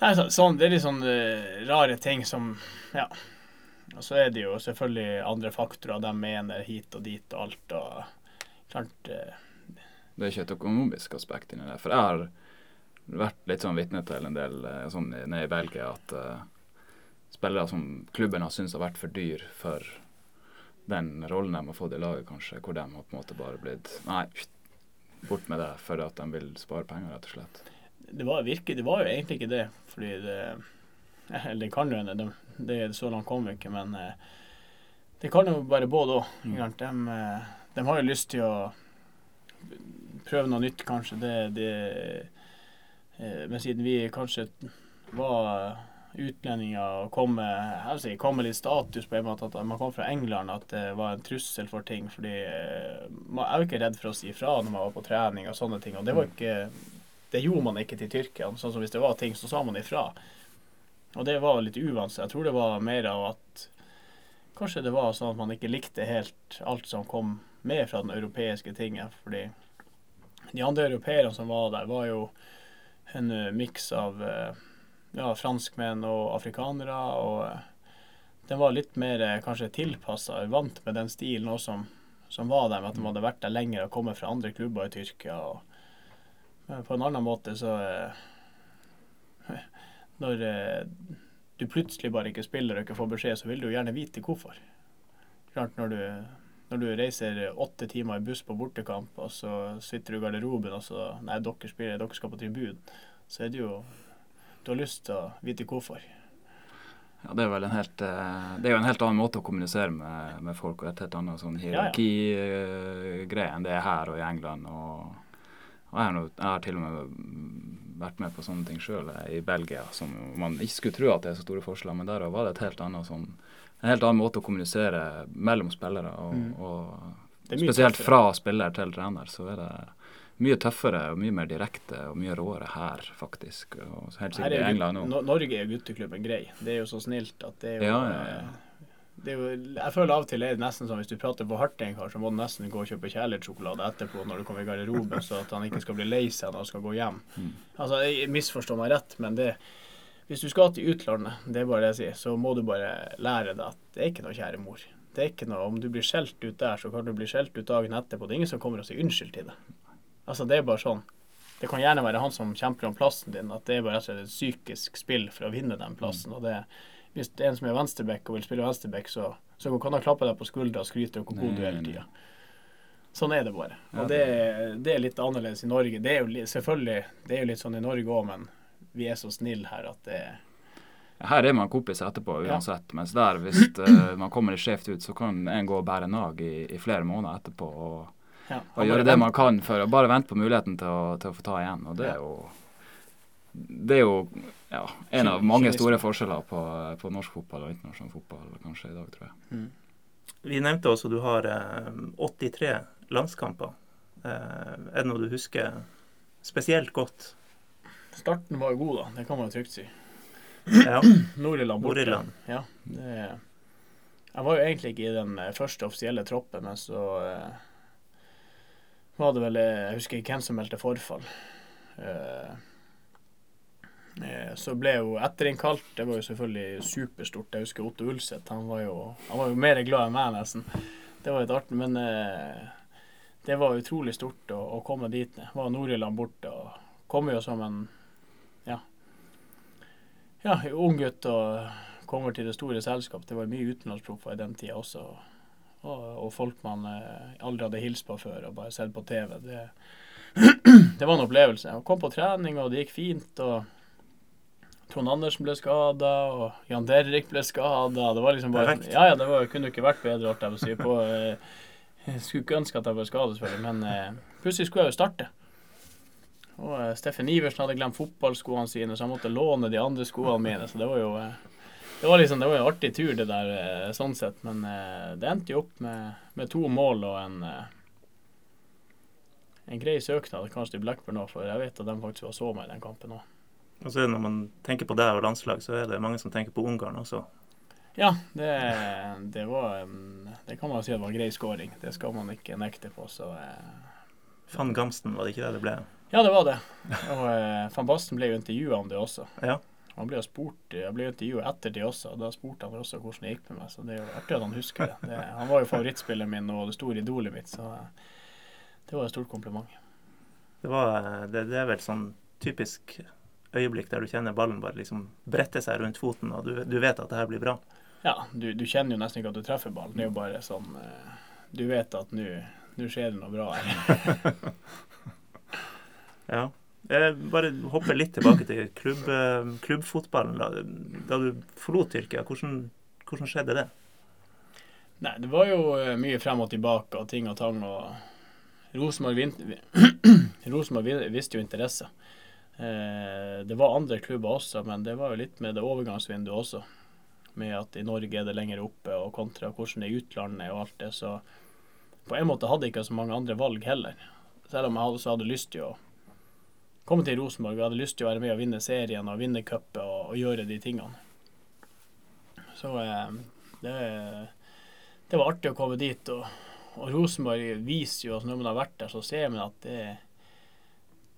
Nei, så, sånn, det er litt sånn eh, rare ting som Ja. Og så er det jo selvfølgelig andre faktorer. De mener hit og dit og alt. og klart eh, Det er ikke et økonomisk aspekt inni det. For jeg har vært litt sånn vitne til en del eh, sånn nede i Belgia at uh, spillere som klubben har syntes har vært for dyr for den rollen de har fått i laget, kanskje, hvor de har på en måte bare blitt Nei, bort med det for at de vil spare penger, rett og slett. det var, virke, det var jo egentlig ikke det. Fordi det Eller det kan jo hende. Det, så langt kom vi ikke, men eh, det kan jo være både òg. Mm. De, eh, de har jo lyst til å prøve noe nytt, kanskje. Det, det eh, Men siden vi kanskje var utlendinger og kom med, jeg si, kom med litt status på en måte at man kom fra England, at det var en trussel for ting. fordi eh, man er jo ikke redd for å si ifra når man var på trening og sånne ting. Og det var ikke det gjorde man ikke til Tyrkia. Sånn som Hvis det var ting, så sa man ifra. Og det var litt uvant. Jeg tror det var mer av at Kanskje det var sånn at man ikke likte helt alt som kom med fra den europeiske tinget. Fordi de andre europeerne som var der, var jo en uh, miks av eh, ja, franskmenn og afrikanere. Og uh, den var litt mer kanskje tilpassa, vant med den stilen også som, som var der, med at de hadde vært der lenger og kommet fra andre klubber i Tyrkia. og på en annen måte så eh, Når eh, du plutselig bare ikke spiller og ikke får beskjed, så vil du jo gjerne vite hvorfor. Klart når du, når du reiser åtte timer i buss på bortekamp, og så sitter du i garderoben og så Nei, dere spiller, dere skal på tribunen. Så er det jo Du har lyst til å vite hvorfor. Ja, det er vel en helt eh, Det er jo en helt annen måte å kommunisere med, med folk og et helt annet sånn ja. hierarkigreie enn det er her og i England. og og jeg har, noe, jeg har til og med vært med på sånne ting sjøl i Belgia, som man ikke skulle tro at det er så store forskjeller, men der var det et helt annet sånn, en helt annen måte å kommunisere mellom spillere. Og, Mm. og spesielt tøffere. fra spiller til trener, så er det mye tøffere og mye mer direkte og mye råere her, faktisk. Og helt sikkert i England òg. Norge er gutteklubben grei. Det er jo så snilt at det er jo, Ja, ja, ja. Det er jo jeg føler av og til er det nesten sånn hvis du prater på hardt til en kar, så må du nesten gå og kjøpe kjærlighetssjokolade etterpå når du kommer i garderoben, så at han ikke skal bli lei seg når han skal gå hjem. Mm. Altså, jeg misforstår meg rett, men det hvis du skal til utlandet, det er bare det jeg sier, så må du bare lære deg at det er ikke noe kjære mor. Det er ikke noe, Om du blir skjelt ut der, så kan du bli skjelt ut dagen etterpå. Det er ingen som kommer og sier unnskyld til deg. Altså, det er bare sånn. Det kan gjerne være han som kjemper om plassen din, at det er bare et psykisk spill for å vinne den plassen. og det hvis det er en som er venstreback og vil spille venstreback, så, så kan han klappe deg på skuldra og skryte av hvor god du er hele tida. Sånn er det bare. Og det, det, er litt annerledes i Norge. Det er jo selvfølgelig det er jo litt sånn i Norge òg, men vi er så snille her at det her er man kompis etterpå uansett, ja. mens der, hvis uh, man kommer litt skjevt ut, så kan en gå og bære nag i, i flere måneder etterpå og, ja. og gjøre det man kan for å bare vente på muligheten til å, til å få ta igjen. Og det er jo det er jo ja, en av mange store forskjeller på, på, norsk fotball og internasjonal fotball kanskje i dag, tror jeg. Mm. Vi nevnte også at du har eh, 83 landskamper. Eh, er det noe du husker spesielt godt? Starten var jo god, da. Det kan man jo trygt si. Ja. Nord-Irland borte. Nord ja, det, jeg var jo egentlig ikke i den eh, første offisielle troppen, men så eh, var det vel eh, Jeg husker ikke hvem som meldte forfall. Eh, Eh, så ble jo etterinnkalt. Det var jo selvfølgelig superstort. Jeg husker Otto Ulseth. Han var jo, han var jo mer glad enn meg, nesten. Det var litt artig. Men eh, det var utrolig stort å, å komme dit ned. Var Nord-Irland borte og kom jo som en ja, ja ung gutt og kommer til det store selskap. Det var mye utenlandsproffer i den tida også. Og, og, folk man eh, aldri hadde hilst på før og bare sett på TV. Det, det var en opplevelse. Jeg kom på trening, og det gikk fint. og Trond Andersen ble skada, og Jan Derrik ble skada. Det var liksom bare Perfekt. Ja, ja, det var, kunne ikke vært bedre, alt jeg må si. På, eh, jeg skulle ikke ønske at jeg ble skadet, selvfølgelig, men eh, plutselig skulle jeg jo starte. Og eh, Steffen Iversen hadde glemt fotballskoene sine, så jeg måtte låne de andre skoene mine. Så det var jo eh, det var liksom, det var en artig tur, det der, eh, sånn sett. Men det endte jo opp med, med to mål og en en grei søknad kanskje til Blackburn òg, for jeg vet at de faktisk var så meg i den kampen òg. Og så Når man tenker på deg og landslag, så er det mange som tenker på Ungarn også. Ja, det, det var Det kan man si at var grei scoring. Det skal man ikke nekte på. så... Eh. Van Gamsten, var det ikke det det ble? Ja, det var det. Og eh, Van Basten ble jo intervjua om det også. Ja. Han ble jo spurt, jeg ble intervjua etter det også, og da spurte han også hvordan det gikk med meg. Så det er jo artig at han husker det. det han var jo favorittspilleren min og det store idolet mitt, så eh, det var et stort kompliment. Det, var, det, det er vel sånn typisk øyeblikk der du kjenner ballen bare liksom brette seg rundt foten, og du, du vet at det her blir bra. Ja, du, du, kjenner jo nesten ikke at du treffer ballen. Det er jo bare sånn uh, Du vet at nå skjer det noe bra her. ja. Jeg bare hopper litt tilbake til klubb, uh, klubbfotballen. Da, da, du forlot Tyrkia, hvordan, hvordan, skjedde det? Nei, det var jo uh, mye frem og tilbake og ting og tang. og Rosenborg visste jo interesse. Eh, det var andre klubber også, men det var jo litt med det overgangsvinduet også. Med at i Norge er det lenger oppe, og kontra hvordan det er i utlandet og alt det. Så på en måte hadde jeg ikke så mange andre valg heller. Selv om jeg hadde, hadde lyst til å komme til Rosenborg og hadde lyst til å være med og vinne serien og vinne cupet og, og, gjøre de tingene. Så eh, det, det, var artig å komme dit. Og, og Rosenborg viser jo når man har vært der, så ser man at det er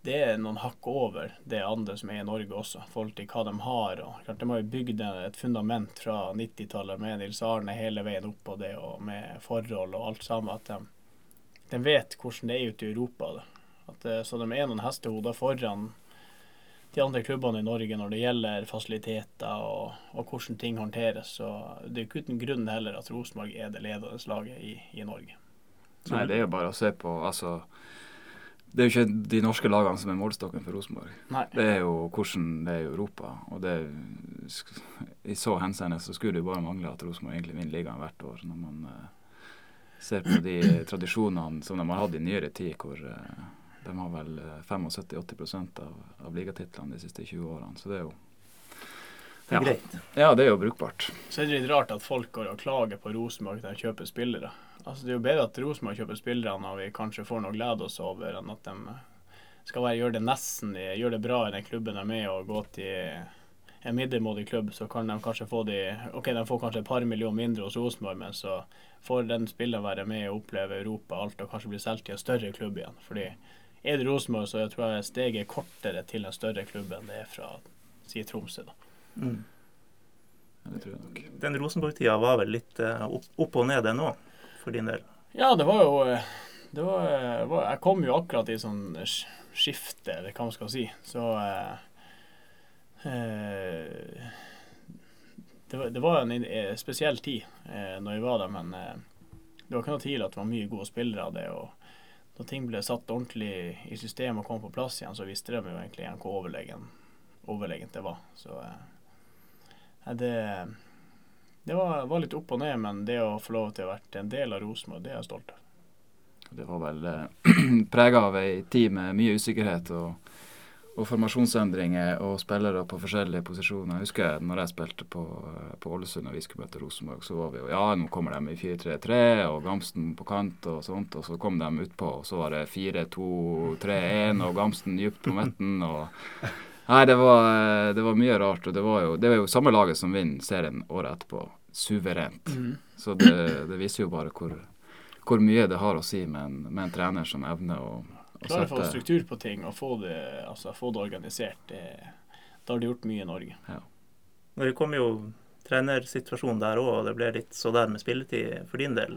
det er noen hakk over det andre som er i Norge også, i forhold til hva de har. og klart De har jo bygd et fundament fra 90-tallet med Nils Arne hele veien opp på det, og med forhold og alt sammen. At de, de vet hvordan det er ute i Europa. At, eh, så de er noen hestehoder foran de andre klubbene i Norge når det gjelder fasiliteter og, og hvordan ting håndteres. Så det er ikke uten grunn heller at Rosenborg er det ledende laget i, i Norge. Nei, det er jo bare å se på altså det er jo ikke de norske lagene som er målstokken for Rosenborg. Det er jo hvordan det er i Europa. Og det, I så henseende så skulle det jo bare mangle at Rosenborg egentlig vinner ligaen hvert år. Når man uh, ser på de tradisjonene som de har hatt i nyere tid, hvor uh, de har vel 75-80% av, av ligatitlene de siste 20 årene. Så det er jo ja. Greit. Ja, det er jo brukbart. Så er det litt rart at folk går og klager på Rosenborg når de kjøper spillere. Altså, det er jo bedre at Rosenborg kjøper spillere når vi kanskje får noe å glede oss over, enn at de skal være, gjøre det nesten gjøre det bra i den klubben de er med, og gå til en middelmådig klubb, så kan de kanskje få de Ok, de får kanskje et par millioner mindre hos Rosenborg, men så får den spilleren være med og oppleve Europa alt, og kanskje bli solgt til en større klubb igjen. Fordi er det Rosenborg, så jeg tror jeg steget er kortere til en større klubb enn det er fra si Tromsø, da. Mm. Ja, det tror jeg nok. Den Rosenborg-tida var vel litt eh, opp, opp og ned, den òg, for din del? Ja, det var jo eh, det var, eh, var, Jeg kom jo akkurat i sånn sk- skifte, eller hva man skal si. Så eh, eh, det, var, det var en spesiell tid eh, når vi var der, men det var ikke noe tvil at det var mye gode spillere av det. og Når ting ble satt ordentlig i system og kom på plass igjen, så visste de jo egentlig igjen hvor overlegen, overlegent det var. Så det det var, var litt opp og ned, men det å få lov til å være en del av Rosenborg, det er jeg stolt av. Det var vel eh, prega av ei tid med mye usikkerhet og, og formasjonsendringer og spillere på forskjellige posisjoner. Jeg husker når jeg spilte på, eh, på Ålesund og vi skulle møte Rosenborg, så var vi jo Ja, nå kommer de i 4-3-3 og Gamsten på kant og sånt, og så kom de utpå, og så var det 4-2-3-1 og Gamsten dypt på midten og Nei, det var, det var mye rart. Og det var jo, det var jo samme laget som vinner serien året etterpå. Suverent. Så det, det viser jo bare hvor, hvor mye det har å si med en, med en trener som evner å, å Klare å få struktur på ting og få det, altså, få det organisert, det, da har de gjort mye i Norge. Når det kom jo trenersituasjonen der òg, og det ble litt så der med spilletid for din del.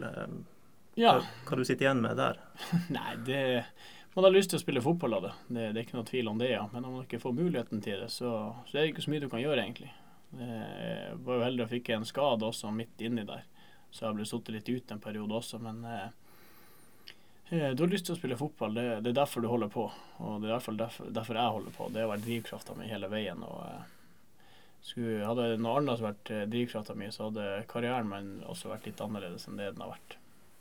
Ja. Hva, hva du sitter igjen med der? Nei, det Man har lyst til å spille fotball av det. det. Det er ikke noe tvil om det, ja. Men om man ikke får muligheten til det, så, så er det ikke så mye du kan gjøre, egentlig. Jeg var jo heldig og fikk en skade også midt inni der, så jeg ble sittet litt ute en periode også, men eh, eh, du har lyst til å spille fotball. Det, det er derfor du holder på, og det er i derfor, derfor jeg holder på. Det har vært drivkrafta mi hele veien. og eh, skulle, Hadde noe annet vært eh, drivkrafta mi, så hadde karrieren min også vært litt annerledes enn det den har vært.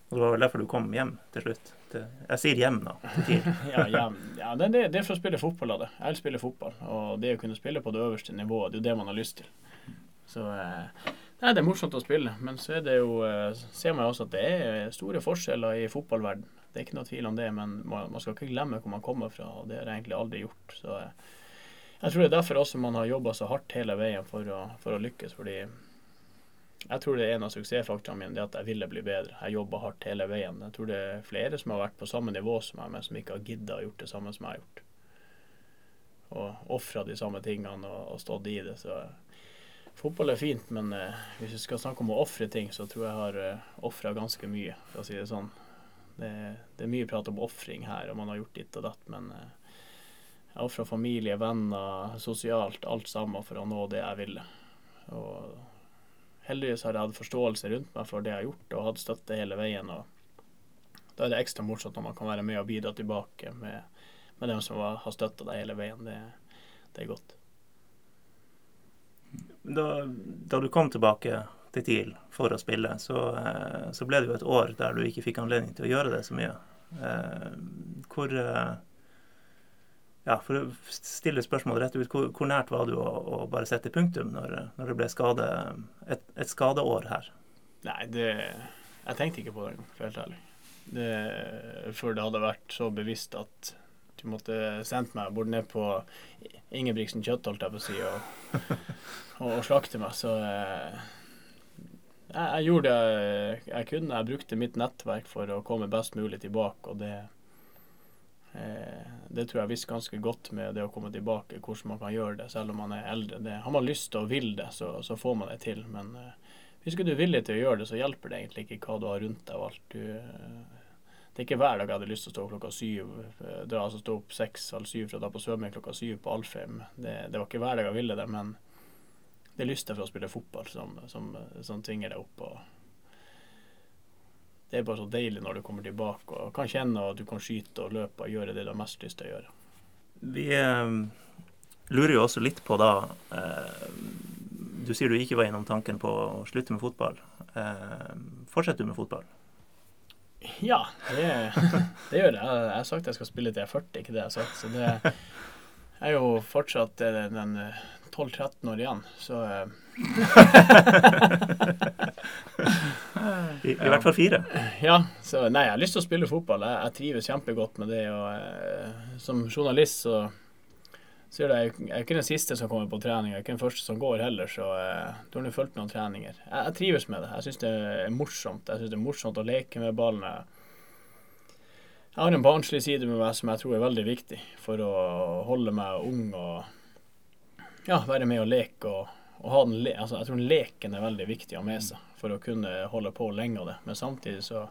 Og det var vel derfor du kom hjem til slutt? Jeg sier hjem, TIL. ja, hjem. ja det, det, er for å spille fotball Da. Jeg vil spille fotball. Og det å kunne spille på det øverste nivået, det er jo det man har lyst til. Så eh, Nei, det er morsomt å spille, men så er det jo, eh, ser man jo også at det er store forskjeller i fotballverden. Det er ikke noe tvil om det, men man, man skal ikke glemme hvor man kommer fra, og det har jeg egentlig aldri gjort. Så eh, jeg tror det er derfor også man har jobba så hardt hele veien for å, for å lykkes, fordi jeg tror det er en av suksessfaktorene mine, det at jeg ville bli bedre. Jeg jobba hardt hele veien. Jeg tror det er flere som har vært på samme nivå som meg, men som ikke har gidda å gjort det samme som jeg har gjort. Og ofra de samme tingene og, og stått i det. Så fotball er fint, men eh, hvis vi skal snakke om å ofre ting, så tror jeg jeg har eh, ofra ganske mye, for å si det sånn. Det, det er mye prat om ofring her, og man har gjort ditt og datt, men eh, jeg ofra familie, venner, sosialt, alt sammen for å nå det jeg ville. Og heldigvis har jeg hatt forståelse rundt meg for det jeg har gjort, og hatt støtte hele veien. og Da er det ekstra morsomt når man kan være med og bidra tilbake med, med dem som har, støtta deg hele veien. Det, det er godt. Da, da du kom tilbake til TIL for å spille, så, eh, så ble det jo et år der du ikke fikk anledning til å gjøre det så mye. Eh, hvor eh, Ja, for å stille spørsmålet rett ut, hvor, hvor nært var du å, å bare sette punktum når, når det ble skade, et, et skadeår her? Nei, det Jeg tenkte ikke på det engang, for helt ærlig. Det, før det hadde vært så bevisst at du måtte sendt meg bort ned på Ingebrigtsen kjøtt, holdt jeg på å si, og, og, og slakte meg, så eh, jeg, jeg gjorde det jeg, jeg kunne. Jeg brukte mitt nettverk for å komme best mulig tilbake, og det det tror jeg visste ganske godt med det å komme tilbake, hvordan man kan gjøre det selv om man er eldre. Det, har man lyst til og vil det, så, så får man det til. Men eh, hvis ikke du er villig til å gjøre det, så hjelper det egentlig ikke hva du har rundt deg og alt. Du, eh, det er ikke hver dag jeg hadde lyst til å stå klokka syv, eh, dra, altså stå opp seks halv syv for å dra på svømming klokka syv på Alfheim. Det, det var ikke hver dag jeg ville det, men det er lysten for å spille fotball som, som, som tvinger deg opp. og det er bare så deilig når du kommer tilbake og kan kjenne at du kan skyte og løpe og gjøre det du har mest lyst til å gjøre. Vi eh, lurer jo også litt på da eh, Du sier du ikke var innom tanken på å slutte med fotball. Eh, fortsetter du med fotball? Ja, det, det gjør jeg. Jeg har sagt jeg skal spille til jeg er 40, ikke det jeg har sagt. Så det er jo fortsatt eh, den eh, 12-13 år igjen, så eh, I, i hvert fall fire. Ja, så nei, jeg har lyst til å spille fotball. Jeg, jeg trives kjempegodt med det. Og eh, som journalist så sier det, jeg, jeg er ikke den siste som kommer på trening, jeg er ikke den første som går heller, så eh, du har nå fulgt noen treninger. Jeg, jeg trives med det. Jeg syns det er morsomt. Jeg syns det er morsomt å leke med ballene. Jeg, jeg har en barnslig side med meg som jeg tror er veldig viktig for å holde meg ung og ja, være med og leke og, og ha den le altså, Jeg tror leken er veldig viktig å ha med seg for å kunne holde på lenge av det. Men samtidig så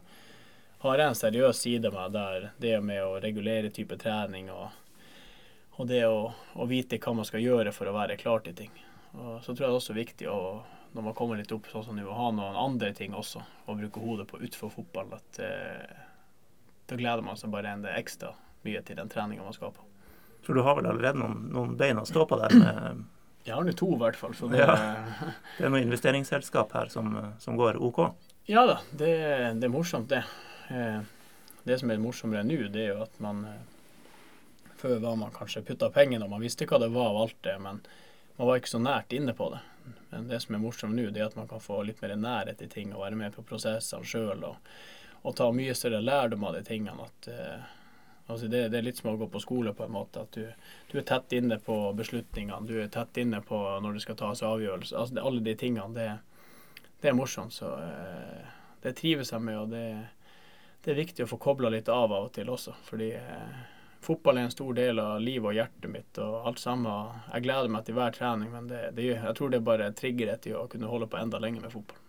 har jeg en seriøs side med der det med å regulere type trening og, og det å, å, vite hva man skal gjøre for å være klar til ting. Og så tror jeg det er også viktig å, når man kommer litt opp sånn som nå, ha noen andre ting også å bruke hodet på utenfor fotball. At eh, da gleder man seg bare en ekstra mye til den treninga man skal på. For du har vel allerede noen, noen bein å stå på der? med... Jeg har nå to, i hvert fall. Så det, ja. det er noe investeringsselskap her som, som går OK? Ja da, det, det, er morsomt, det. Eh, det som er morsommere nå, det er jo at man eh, Før var man kanskje putta pengene, og man visste hva det var av alt det, men man var ikke så nært inne på det. Men det som er morsomt nå, det er at man kan få litt mer nærhet i ting og være med på prosessene sjøl og, og, ta mye større lærdom av de tingene. at eh, Altså det, det, er litt som å gå på skole, på en måte. At du, du, er tett inne på beslutningene. Du er tett inne på når det skal tas avgjørelser. Altså det, alle de tingene. Det, det er morsomt. Så eh, det trives jeg med. Og det, det, er viktig å få kobla litt av av og til også. Fordi eh, fotball er en stor del av livet og hjertet mitt. Og alt sammen. Jeg gleder meg til hver trening, men jeg tror det er bare trigger til å kunne holde på enda lenger med fotball.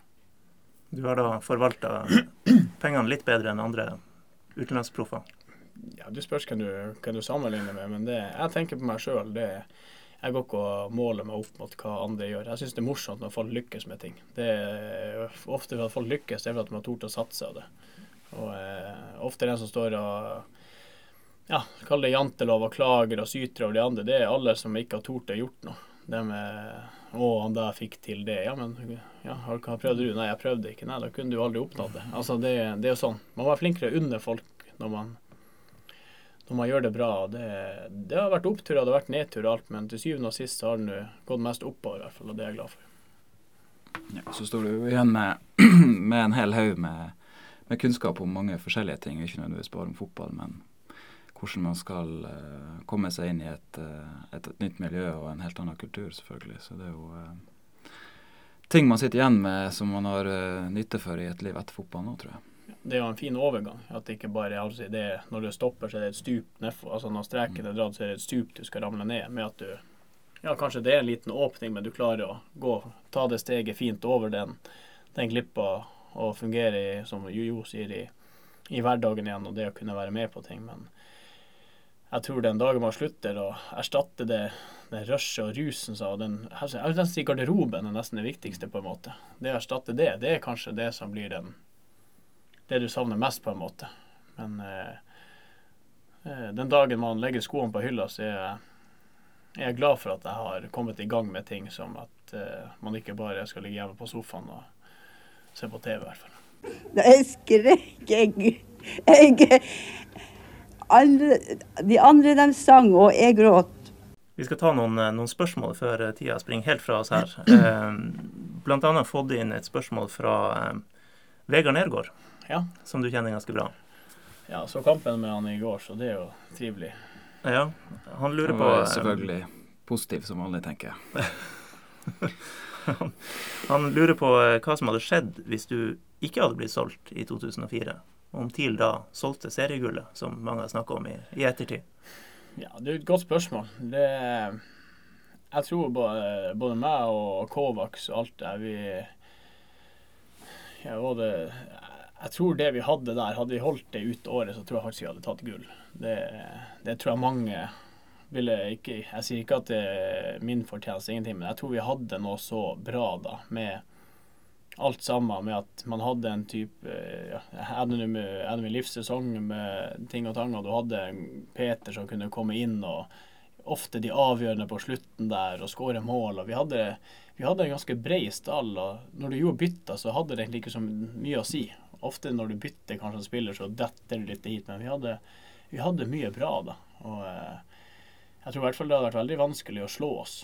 Du har da forvalta pengene litt bedre enn andre utenlandsproffer? Ja, Du spørs hvem du, du sammenligner med, men det, jeg tenker på meg sjøl. Jeg går ikke og måler meg opp mot hva andre gjør. Jeg syns det er morsomt når folk lykkes med ting. Det er Ofte at folk lykkes, det er fordi de har tort å satse av det. Og eh, Ofte den som står og ja, kaller det jantelov og klager og syter over de andre, det er alle som ikke har tort å gjort noe. Det med 'Å, han der fikk til det'. Ja, men ja, hva prøvde du? Nei, jeg prøvde ikke. Nei, da kunne du aldri oppnådd det. Altså, det, det er jo sånn. Man må være flinkere å unne folk når man når man gjør det bra. Det, det har vært opptur og det har vært nedtur alt, men til syvende og sist har den gått mest oppover, i hvert fall, og det er jeg glad for. Ja, så står du igjen med, med en hel haug med, med, kunnskap om mange forskjellige ting, ikke nødvendigvis bare om fotball, men hvordan man skal uh, komme seg inn i et, uh, et, et, nytt miljø og en helt annen kultur, selvfølgelig. Så det er jo uh, ting man sitter igjen med som man har nytte for i et liv etter fotball nå, tror jeg det er jo en fin overgang. At det ikke bare altså det, Når du stopper, så er det et stup nedfor. Altså når streken er dratt, så er det et stup du skal ramle ned. Med at du Ja, kanskje det er en liten åpning, men du klarer å gå, ta det steget fint over den, den glippa og fungere i, som Jojo sier, i, i hverdagen igjen, og det å kunne være med på ting. Men jeg tror den dagen man slutter å erstatte det, den rushet og rusen og den, Jeg vil si garderoben er nesten det viktigste, på en måte. Det å erstatte det, det er kanskje det som blir den det du savner mest, på en måte. Men eh, eh, den dagen man legger skoene på hylla, så er jeg, er jeg, glad for at jeg har kommet i gang med ting som at eh, man ikke bare skal ligge hjemme på sofaen og se på TV, i hvert fall. Jeg skrek, jeg, jeg andre, De andre de sang, og jeg gråt. Vi skal ta noen, eh, noen, spørsmål før eh, tida springer helt fra oss her. Eh, annet fått inn et spørsmål fra Vegard Nergård ja. som du kjenner ganske bra. Ja, så kampen med han i går, så det er jo trivelig. Ja, han lurer på eh, Selvfølgelig positiv som vanlig, tenker jeg. han, han lurer på eh, hva som hadde skjedd hvis du ikke hadde blitt solgt i 2004. Om TIL da solgte seriegullet, som mange har snakka om i, i, ettertid. Ja, det er et godt spørsmål. Det, jeg tror både, både meg og Kovacs og alt det vi ja, både, jeg tror det vi hadde der, hadde vi holdt det ut året, så tror jeg faktisk vi hadde tatt gull. Det, det tror jeg mange ville ikke Jeg sier ikke at det er min fortjeneste, ingenting, men jeg tror vi hadde noe så bra da, med alt sammen, med at man hadde en type ja, hadde med livssesong med ting og tang, og du hadde Peter som kunne komme inn og ofte de avgjørende på slutten der og skåre mål. og vi hadde, vi hadde en ganske bred stall. og Når du gjorde bytter, så hadde det egentlig ikke så mye å si ofte når du bytter kanskje en spiller, så detter du litt hit. Men vi hadde, vi hadde mye bra da. Og eh, jeg tror i hvert fall det hadde vært veldig vanskelig å slå oss.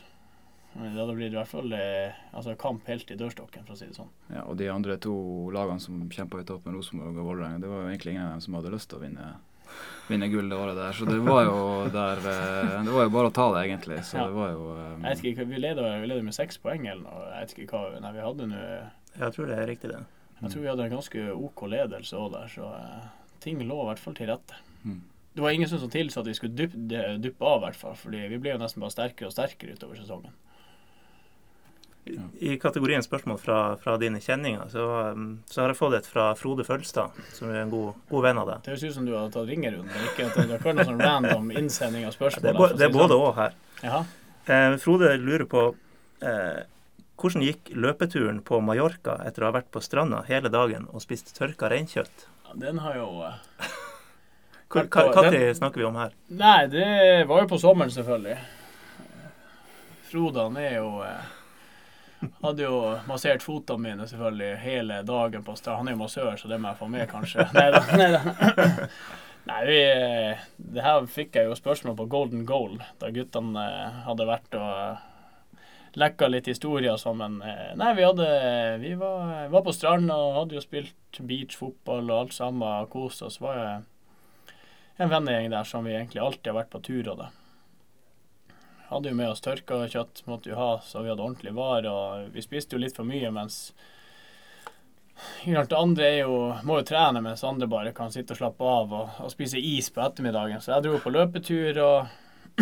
Det hadde blitt i hvert fall eh, altså kamp helt i dørstokken, for å si det sånn. Ja, Og de andre to lagene som kjempa i toppen, Rosenborg og Vålerenga, det var jo egentlig ingen av dem som hadde lyst til å vinne, vinne gull det året der. Så det var jo der eh, Det var jo bare å ta det, egentlig. Så ja. det var jo um... Jeg vet ikke, vi leder med seks poeng eller noe. Jeg vet ikke hva Nei, vi hadde nå Jeg tror det er riktig, det. Jeg tror vi hadde en ganske OK ledelse òg der, så eh, ting lå i hvert fall til rette. Mm. Det var ingen som tilsa at vi skulle duppe, duppe av, i hvert fall. fordi vi ble jo nesten bare sterkere og sterkere utover sesongen. I kategorien spørsmål fra, fra dine kjenninger, så, um, så har jeg fått et fra Frode Følstad, som er en god, god venn av deg. Det høres ut som du har tatt ringerunden. Ikke at det er noe sånn random innsending av spørsmål. Det er, bo- det er sånn. både og her. Eh, Frode lurer på eh, hvordan gikk løpeturen på Mallorca etter å ha vært på stranda hele dagen og spist tørka reinkjøtt? Ja, Den har jo eh, når snakker vi om her? Nei, det var jo på sommeren, selvfølgelig. Frodan er jo eh, Hadde jo massert fotene mine selvfølgelig hele dagen på stranda. Han er jo massør, så det må jeg få med, kanskje. Nei neida. Nei. Vi, eh, det her fikk jeg jo spørsmål på Golden Goal, da guttene hadde vært og lekka litt historier sammen. Eh, Nei, vi hadde Vi var, var på stranda og hadde jo spilt beachfotball og alt sammen, og kost oss. Var en vennegjeng der som vi egentlig alltid har vært på tur av. Hadde jo med oss tørka kjøtt, måtte jo ha, så vi hadde ordentlig var, og vi spiste jo litt for mye mens ikke andre jo, må jo trene mens andre bare kan sitte og slappe av og, og spise is på ettermiddagen. Så jeg dro på løpetur, og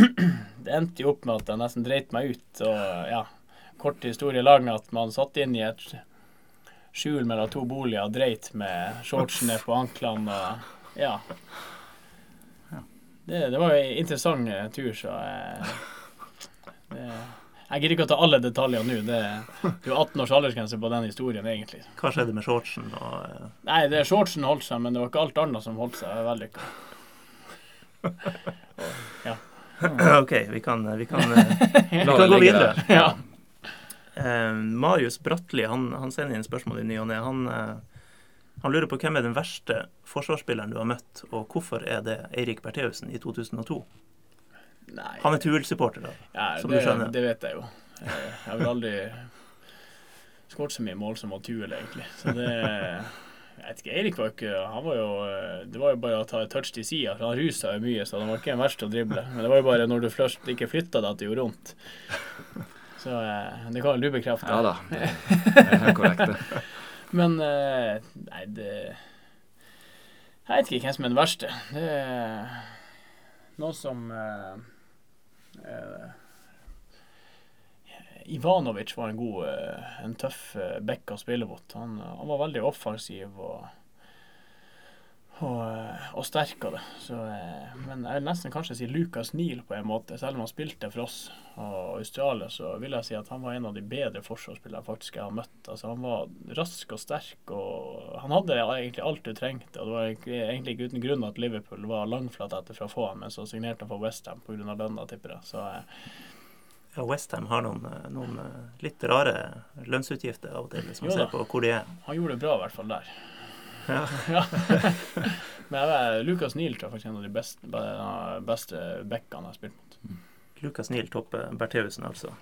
det endte jo opp med at jeg nesten dreit meg ut. Og ja, kort historie lang at man satt inn i et skjul mellom to boliger og dreit med shortsen ned på anklene og ja. Det, det var jo en interessant eh, tur, så jeg, det, jeg gidder ikke å ta alle detaljene nå. Det, det er jo 18 års aldersgrense på den historien, egentlig. Hva skjedde med shortsen? Og, eh, Nei, det shortsen holdt seg, men det var ikke alt annet som holdt seg vellykka. OK, vi kan, vi kan, eh, vi kan gå videre. Ja. Uh, Marius Bratli han, han sender inn spørsmål i ny og ne. Han, uh, han lurer på hvem er den verste forsvarsspilleren du har møtt, og hvorfor er det Eirik Bertheussen i 2002? Nei, Han er Tuel-supporter, da. ja, som du det, skjønner. det vet jeg jo. Jeg har vel aldri skåret så mye mål som Tuel, egentlig. Så det Jeg vet ikke, Eirik var ikke Han var jo eh, Det var jo bare å ta et touch til sida, for han rusa jo mye, så han var ikke den verste å drible. Men det var jo bare når du først ikke flytta deg at det gjorde vondt. Så eh, det kan vel du bekrefte? Ja da, det er korrekt, det. Men eh, Nei, det Jeg vet ikke hvem som er den verste. Det er noen som eh, Ivanovic var en god, eh, en tøff eh, back å spille mot. Han, han var veldig offensiv og og, eh, og sterk av det. Så, eh, men jeg vil nesten kanskje si Lucas Neal på en måte. Selv om han spilte for oss og Australia, så vil jeg si at han var en av de bedre forsvarsspillerne faktisk jeg har møtt. Altså, han var rask og sterk, og han hadde egentlig alt du trengte. og Det var egentlig- ikke uten grunn at Liverpool var langflat etter for å få ham, men så signerte han for Westham pga. lønna, tipper jeg. Så eh, Ja, Westham har noen, eh, noen eh, litt rare lønnsutgifter av og til, hvis man ser på hvor de er. han gjorde det bra i hvert fall der. Ja. Ja. men vet, Lucas Neal tror jeg faktisk er en av de beste, be- beste backene jeg har spilt mot. Lucas Neal topper Bertheussen, altså.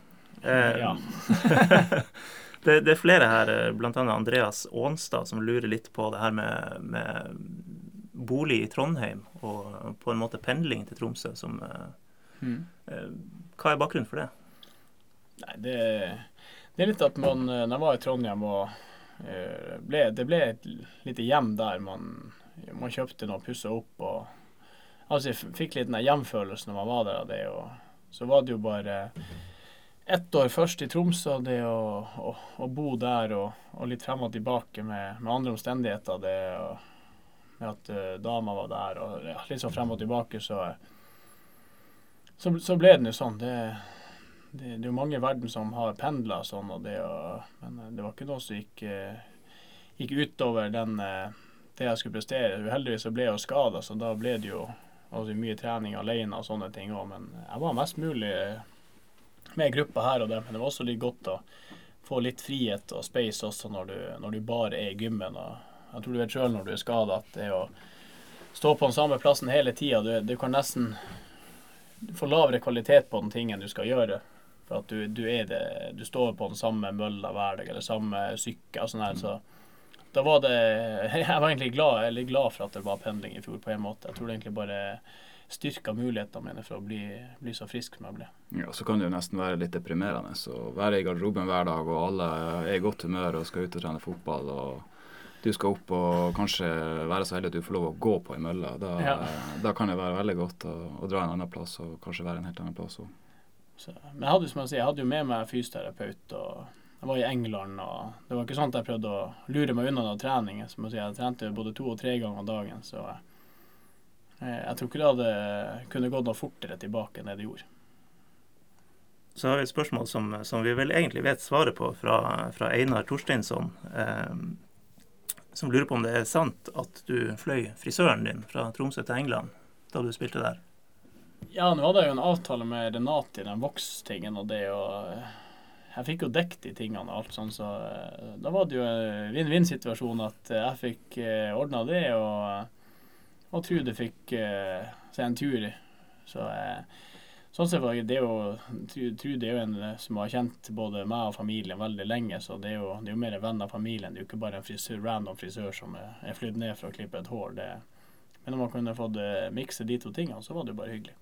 Eh, Ja. det, det er flere her, eh, bl.a. Andreas Aanstad, som lurer litt på det her med, med bolig i Trondheim og på en måte pendling til Tromsø. Som, Mm. eh, hva er bakgrunnen for det? Nei, det, det er litt at man eh, Når jeg var i Trondheim og eh, ble, Det ble et lite hjem der man, man kjøpte noe, pussa opp og Altså, jeg fikk litt den hjemfølelse når man var der. det, og Så var det jo bare ett år først i Tromsø, det å, å, å bo der og, og litt frem og tilbake med, med andre omstendigheter. Det og, med at uh, dama var der og ja, litt sånn frem og tilbake, så så, så ble den jo sånn. Det, det, det er jo mange i verden som har pendla sånn, og det, og, men eh, det var ikke noe som gikk, eh, gikk utover den, eh, det jeg skulle prestere. Uheldigvis så ble jeg jo skada, så da ble det jo altså, mye trening alene og sånne ting òg. Men jeg var mest mulig med gruppa her og der. Men det var også litt godt å få litt frihet og space også når du, når du bare er i gymmen. Og jeg tror du vet sjøl når du er skada at det å stå på den samme plassen hele tida, du, du kan nesten du får lavere kvalitet på den tingen du skal gjøre. For at du, du det Du står på den samme mølla hver dag, eller samme sykkel sånn her, så da var det Jeg var egentlig glad, glad for at det var pendling i fjor, på en måte. Jeg tror det egentlig bare styrka mulighetene mine for å bli, bli så frisk som jeg ble. Ja, så kan det jo nesten være litt deprimerende å være i garderoben hver dag, og alle er i godt humør og skal ut og trene fotball. og du skal opp og kanskje være så heldig at du får lov å gå på ei mølle. Da, Ja. da kan det være veldig godt å, å dra en annen plass og kanskje være en helt annen plass òg. Men jeg hadde, som jeg sier, jeg hadde jo med meg fysioterapeut og, jeg var i England, og det var ikke sånn at jeg prøvde å lure meg unna noen trening. Som jeg, sier, jeg trente både to og tre ganger dagen, så jeg, jeg tror ikke det hadde kunne gått noe fortere tilbake enn det det gjorde. Så har vi et spørsmål som, som vi vel egentlig vet svaret på, fra, fra Einar Torsteinsson. Eh, som lurer på om det er sant at du fløy frisøren din fra Tromsø til England da du spilte der? Ja, nå hadde jeg jo en avtale med Renate i den vokstingen og det, og eh, jeg fikk jo dekket de tingene og alt sånn, så eh, da var det jo en vinn-vinn-situasjon at eh, jeg fikk ordna det, og, og Trude fikk seg en tur. Så sånn sett det det jo Trude er jo en som har kjent både meg og familien veldig lenge, så det er jo, det er jo mer venn av familien. Det er jo ikke bare en frisør, random frisør som er, er flydd ned for å klippe et hår. Det, men om man kunne fått mikse de to tingene, så var det jo bare hyggelig.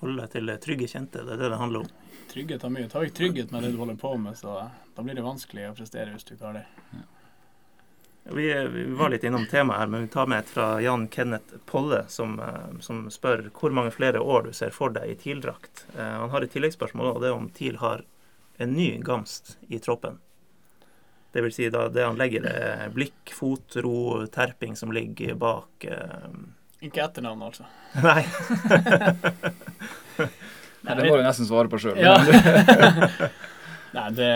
Holde til trygge kjente, det er det det handler om. Trygghet har mye. Ta ikke trygghet med det du holder på med, så da blir det vanskelig å prestere hvis du ikke har det. Ja. Vi, vi, var litt innom temaet her, men vi tar med et fra Jan Kenneth Polle, som, eh, som spør hvor mange flere år du ser for deg i TIL-drakt. Eh, han har et tilleggsspørsmål, og det er om TIL har en ny Gamst i troppen. Det vil si da det han legger er blikk, fot, ro, terping som ligger bak. Eh, ikke etternavn, altså? Nei. Nei, det må du nesten svare på sjøl. Ja. Nei, det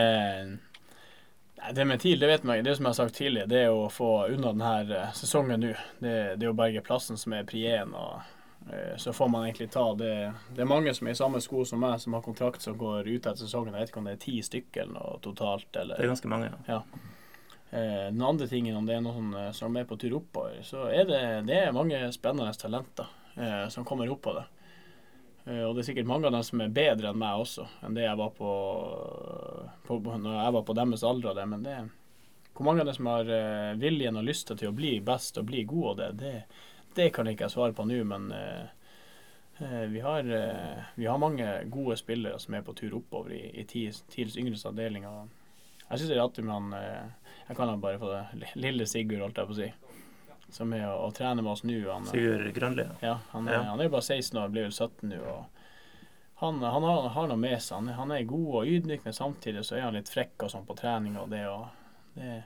det med TIL, det vet man Det som jeg har sagt tidlig, det er å få unna denne eh, sesongen nå. Det, det, er å berge plassen som er pri 1. Og, uh, så får man egentlig ta det Det er mange som er i samme sko som meg, som har kontrakt som går ut etter sesongen. Jeg vet ikke om det er ti stykker eller noe totalt. Eller, det er ganske mange, ja. ja. Eh, den andre tingen, om det er noen eh, som er på tur oppover, så er det, det er mange spennende talenter eh, som kommer opp på det. Eh, og det er sikkert mange av dem som er bedre enn meg også, enn det jeg var på, på, når jeg var på deres alder. Det. Men det, hvor mange av dem som har eh, viljen og lyst til å bli best og bli god, og det, det, det kan ikke jeg svare på nå. Men eh, vi har, vi har, mange gode spillere som er på tur oppover i, i TILs yngres avdeling. Jeg syns det er artig men han jeg kan bare få det. Lille Sigurd, holdt jeg på å si. Som er å, å trene med oss nå. Sigurd Grønli? Ja, han ja. han er jo bare 16 år, blir vel 17 nå. og han, han har, har, noe med seg. Han, han, er god og ydmyk, men samtidig så er han litt frekk og sånn på trening. og det, og det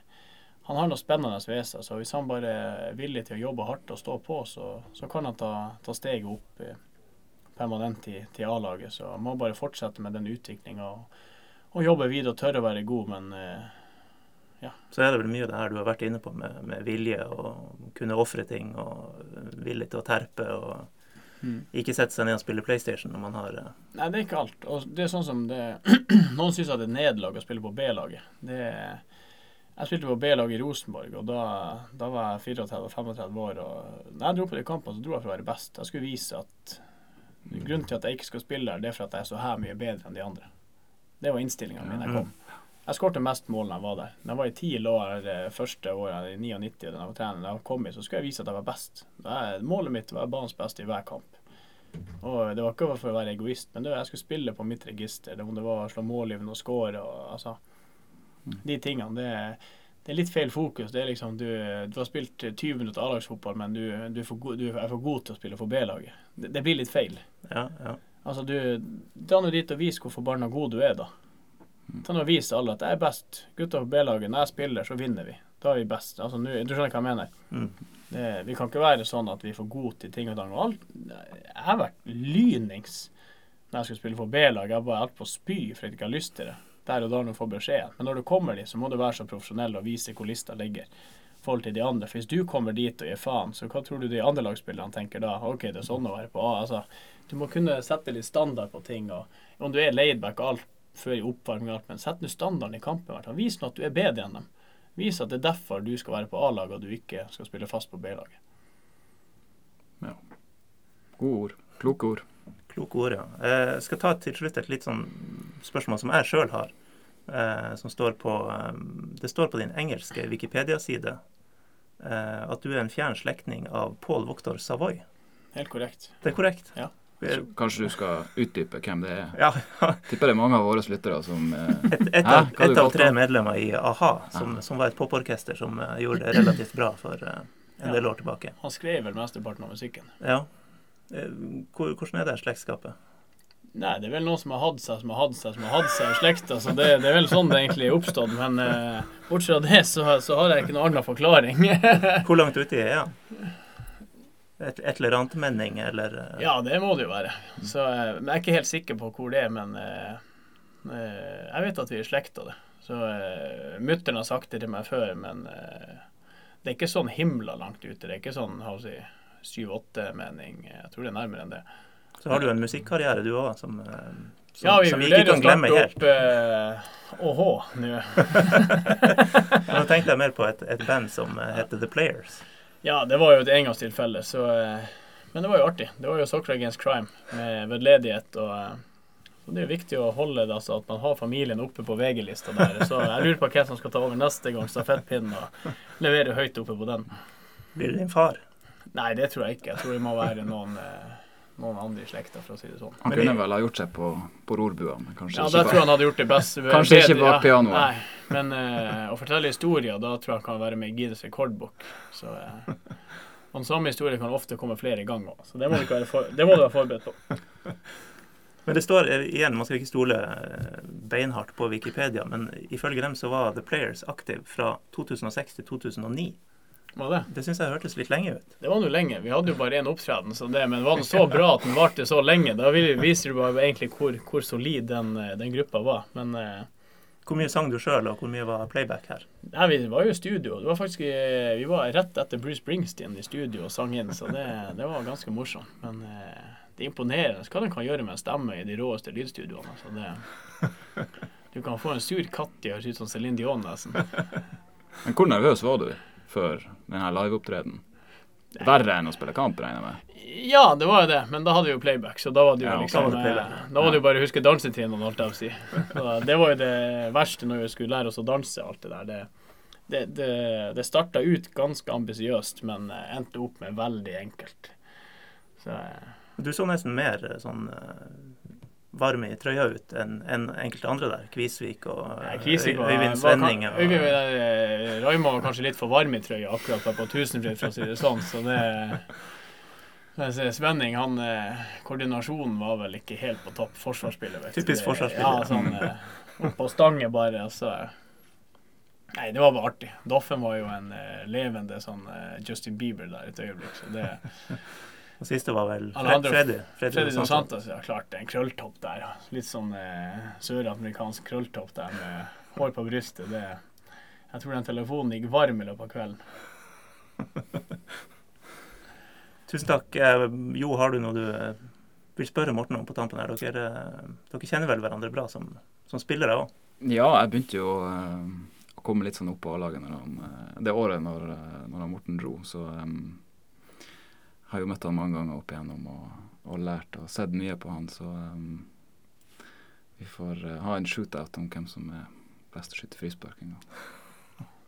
han har noe spennende ved seg, så hvis han bare er villig til å jobbe hardt og stå på, så, så kan han ta, ta steget opp eh, permanent til, til A-laget. Så han må bare fortsette med den utviklinga og, og, jobbe videre og tørre å være god. Men eh, ja. Så er det vel mye av det her du har vært inne på med, med vilje og kunne ofre ting og villig til å terpe og mm. ikke sette seg ned og spille PlayStation når man har uh... Nei, det er ikke alt. Og det er sånn som det Noen syns det er nederlag å spille på B-laget. Det jeg spilte på B-laget i Rosenborg, og da, da var jeg 34-35 år. og Når jeg dro på de kampene, så dro jeg for å være best. Jeg skulle vise at grunnen til at jeg ikke skal spille der, det er for at jeg er så her mye bedre enn de andre. Det var innstillinga mi da jeg kom. Jeg skårte mest mål da jeg var der. Når jeg var i ti år første året, i 99, da jeg var trener, da jeg kom hit, så skulle jeg vise at jeg var best. Jeg, målet mitt var banens beste i hver kamp. Og Det var ikke for å være egoist, men det jeg skulle spille på mitt register. Om det var å slå målgivende og score og altså De tingene. Det, det, er litt feil fokus. Det er liksom Du, du har spilt 20 minutter A-lagsfotball, men du, du, er for, du, er for god til å spille for B-laget. Det, det, blir litt feil. Ja, ja. Altså, du Dra nå dit og vis hvor forbanna god du er, da. Ta å vise alle at jeg er best. Gutta på B-laget, når jeg spiller, så vinner vi. Da er vi best. Altså, nu, du skjønner hva jeg mener? Mm. Det, vi kan ikke være sånn at vi får god til ting og tang. Jeg har vært lynings når jeg skulle spille for B-laget. Jeg bare alt på å spy fordi jeg ikke har lyst til det. Der og da når du får beskjeden. Men når du kommer dit, så må du være så profesjonell og vise hvor lista ligger forhold til de andre. For hvis du kommer dit og gir faen, så hva tror du de andre lagspillerne tenker da? OK, det er sånn å være på A. Altså, du må kunne sette litt standard på ting. og Om du er laidback og alt før i oppvarming men sett nå standarden i kampen. hvert Vis nå at du er bedre enn dem. Vis at det er derfor du skal være på A-laget, og du ikke skal spille fast på B-laget. Ja. Gode ord. Kloke ord. Kloke ord, ja. Jeg skal ta til slutt et litt sånn spørsmål som jeg sjøl har. Eh, som står på eh, Det står på din engelske Wikipedia-side eh, at du er en fjern slektning av Paul Voktor Savoy. Helt korrekt. Det er korrekt? Ja. Så kanskje du skal utdype hvem det er? Ja. Tipper det er mange av våre lyttere som eh, Et, et, av, et av tre medlemmer i a-ha, som, som, var et poporkester som uh, gjorde det relativt bra for uh, en ja. del år tilbake. Han skrev vel mesteparten av musikken. Ja. Hvordan er det slektskapet? Nei, det er vel noen som har hatt seg, som har hatt seg, som har hatt seg i slekta. Så det, det er vel sånn det egentlig er oppstått. Men uh, bortsett fra det, så, så har jeg ikke noen annen forklaring. Hvor langt uti er han? Et, et eller annet menning, eller eh, ja, det må det jo være. Så, eh, men jeg er ikke helt sikker på hvor det er, men eh, jeg vet at vi er i slekt av det. Så eh, mutter'n har sagt det til meg før, men det er ikke sånn himla langt ute. Det er ikke sånn si, syv-åtte-mening. Jeg tror det er nærmere enn det. Så har du en musikkarriere, du òg, som, som, Ja, vi som vi ikke vurderer å kan glemme starte helt. opp eh, ÅH nå. Nå tenkte jeg mer på et, et band som heter The Players. Ja, det var jo et engangstilfelle, så eh, Men det var jo artig. Det var jo Soccer Against Crime med vedledighet og eh, Så det er jo viktig å holde det, altså at man har familien oppe på VG-lista der. Så jeg lurer på hvem som skal ta over neste gang stafettpinnen og levere høyt oppe på den. Blir det din far? Nei, det tror jeg ikke. Jeg tror det må være noen, eh, noen andre i slekta, for å si det sånn. Han Men kunne vel ha gjort seg på, på rorbua, men kanskje Ja, ikke der tror jeg han hadde gjort det best. Kanskje ikke bak ja. pianoet. Nei, men uh, å fortelle historier, da tror jeg han kan være med i Guinness rekordbok. Så uh, og den samme historien kan ofte komme flere ganger. Så det må du, ikke være for, det må du være forberedt på. Men det står eh, igjen, man skal ikke stole eh, beinhardt på Wikipedia, men ifølge dem så var The Players aktiv fra 2006 til 2009. Var det? Det syns jeg hørtes litt lenge ut. Det var nå lenge. Vi hadde jo bare én opptreden, så det, men var det så bra at den varte så lenge? Da viser du bare egentlig hvor, hvor solid den, den gruppa var. Men eh, Hvor mye sang du sjøl, og hvor mye var playback her? nei, vi var jo i studio. Det var faktisk, eh, vi var rett etter Bruce Springsteen i studio og sang inn, så det, det var ganske morsomt. Men eh, det er imponerende hva den kan gjøre med en stemme i de råeste lydstudioene. Så det, du kan få en sur katt i å høres ut som Céline Dion, nesten. Men hvor nervøs var du før denne liveopptredenen? Verre enn å spille kamp, regner jeg med. Ja, det var jo det, men da hadde vi jo playback, så da var det jo Ja, liksom var det eh, Da var det jo bare å huske dansetrinnene, holdt jeg på å si. Det var jo det verste når vi skulle lære oss å danse, alt det der. Det, det, det, det starta ut ganske ambisiøst, men eh, endte opp med veldig enkelt. Så eh, Du så nesten mer eh, sånn eh, varm i trøya ut enn en enkelte andre der. Kvisvik og eh, Kvisvik var, Øyvind Svenning. og- eh, var kanskje litt for varm i trøya akkurat der på Tusenfryd, for å si det sånn. Så det Svenning, han eh, Koordinasjonen var vel ikke helt på topp. Du. Typisk forsvarsspiller. Ja, sånn eh, opp på stange bare. Altså. Nei, det var bare artig. Doffen var jo en levende sånn Justin Bieber der et øyeblikk. Så det Og siste var vel Fred, Freddy. Freddy, Freddy Santos. Santos, ja, klart. En krølltopp der. Litt sånn eh, søramerikansk krølltopp der med hår på brystet. Det, jeg tror den telefonen gikk varm i løpet av kvelden. Tusen takk. Eh, Jo, har du noe du eh, vil spørre Morten om på tampen her? Dere, eh, dere kjenner vel hverandre bra som, som spillere òg? Ja, jeg begynte jo å komme litt sånn opp på A-laget det året når, når Morten dro. Så um, har jo møtt han mange ganger opp igjennom og, og lært og sett mye på han. Så um, vi får uh, ha en shootout om hvem som er best til å skyte frispark en gang.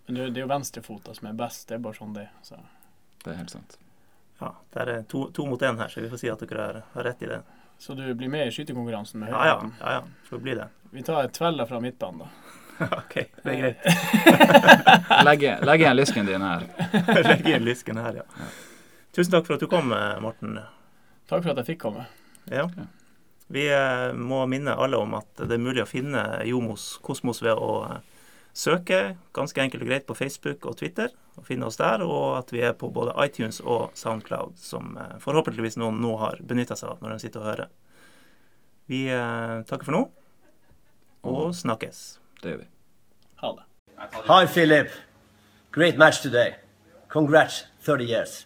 Men det, det er jo venstrefota som er best. Det er bare sånn det. Så. Det er helt sant. Ja, det er to, to mot én her, så vi får si at dere har, har rett i det. så du blir med i skytekonkurransen med Ja ja, ja, ja. Får bli det. Vi tar et tvella fra midtbanen, da. OK, det er greit. Legg legg igjen lysken din her. Legg igjen lysken her, ja. Tusen takk for at du kom, Morten. Takk for at jeg fikk komme. Ja. Vi eh, må minne alle om at det er mulig å finne Jomos Kosmos ved å eh, søke ganske enkelt og greit på Facebook og Twitter, og finne oss der, og at vi er på både iTunes og Soundcloud, som eh, forhåpentligvis noen nå har benytta seg av når de sitter og hører. Vi takker for nå, og snakkes. Det gjør vi. Ha det. Hi, Philip. Great match today. Congrats, 30 years.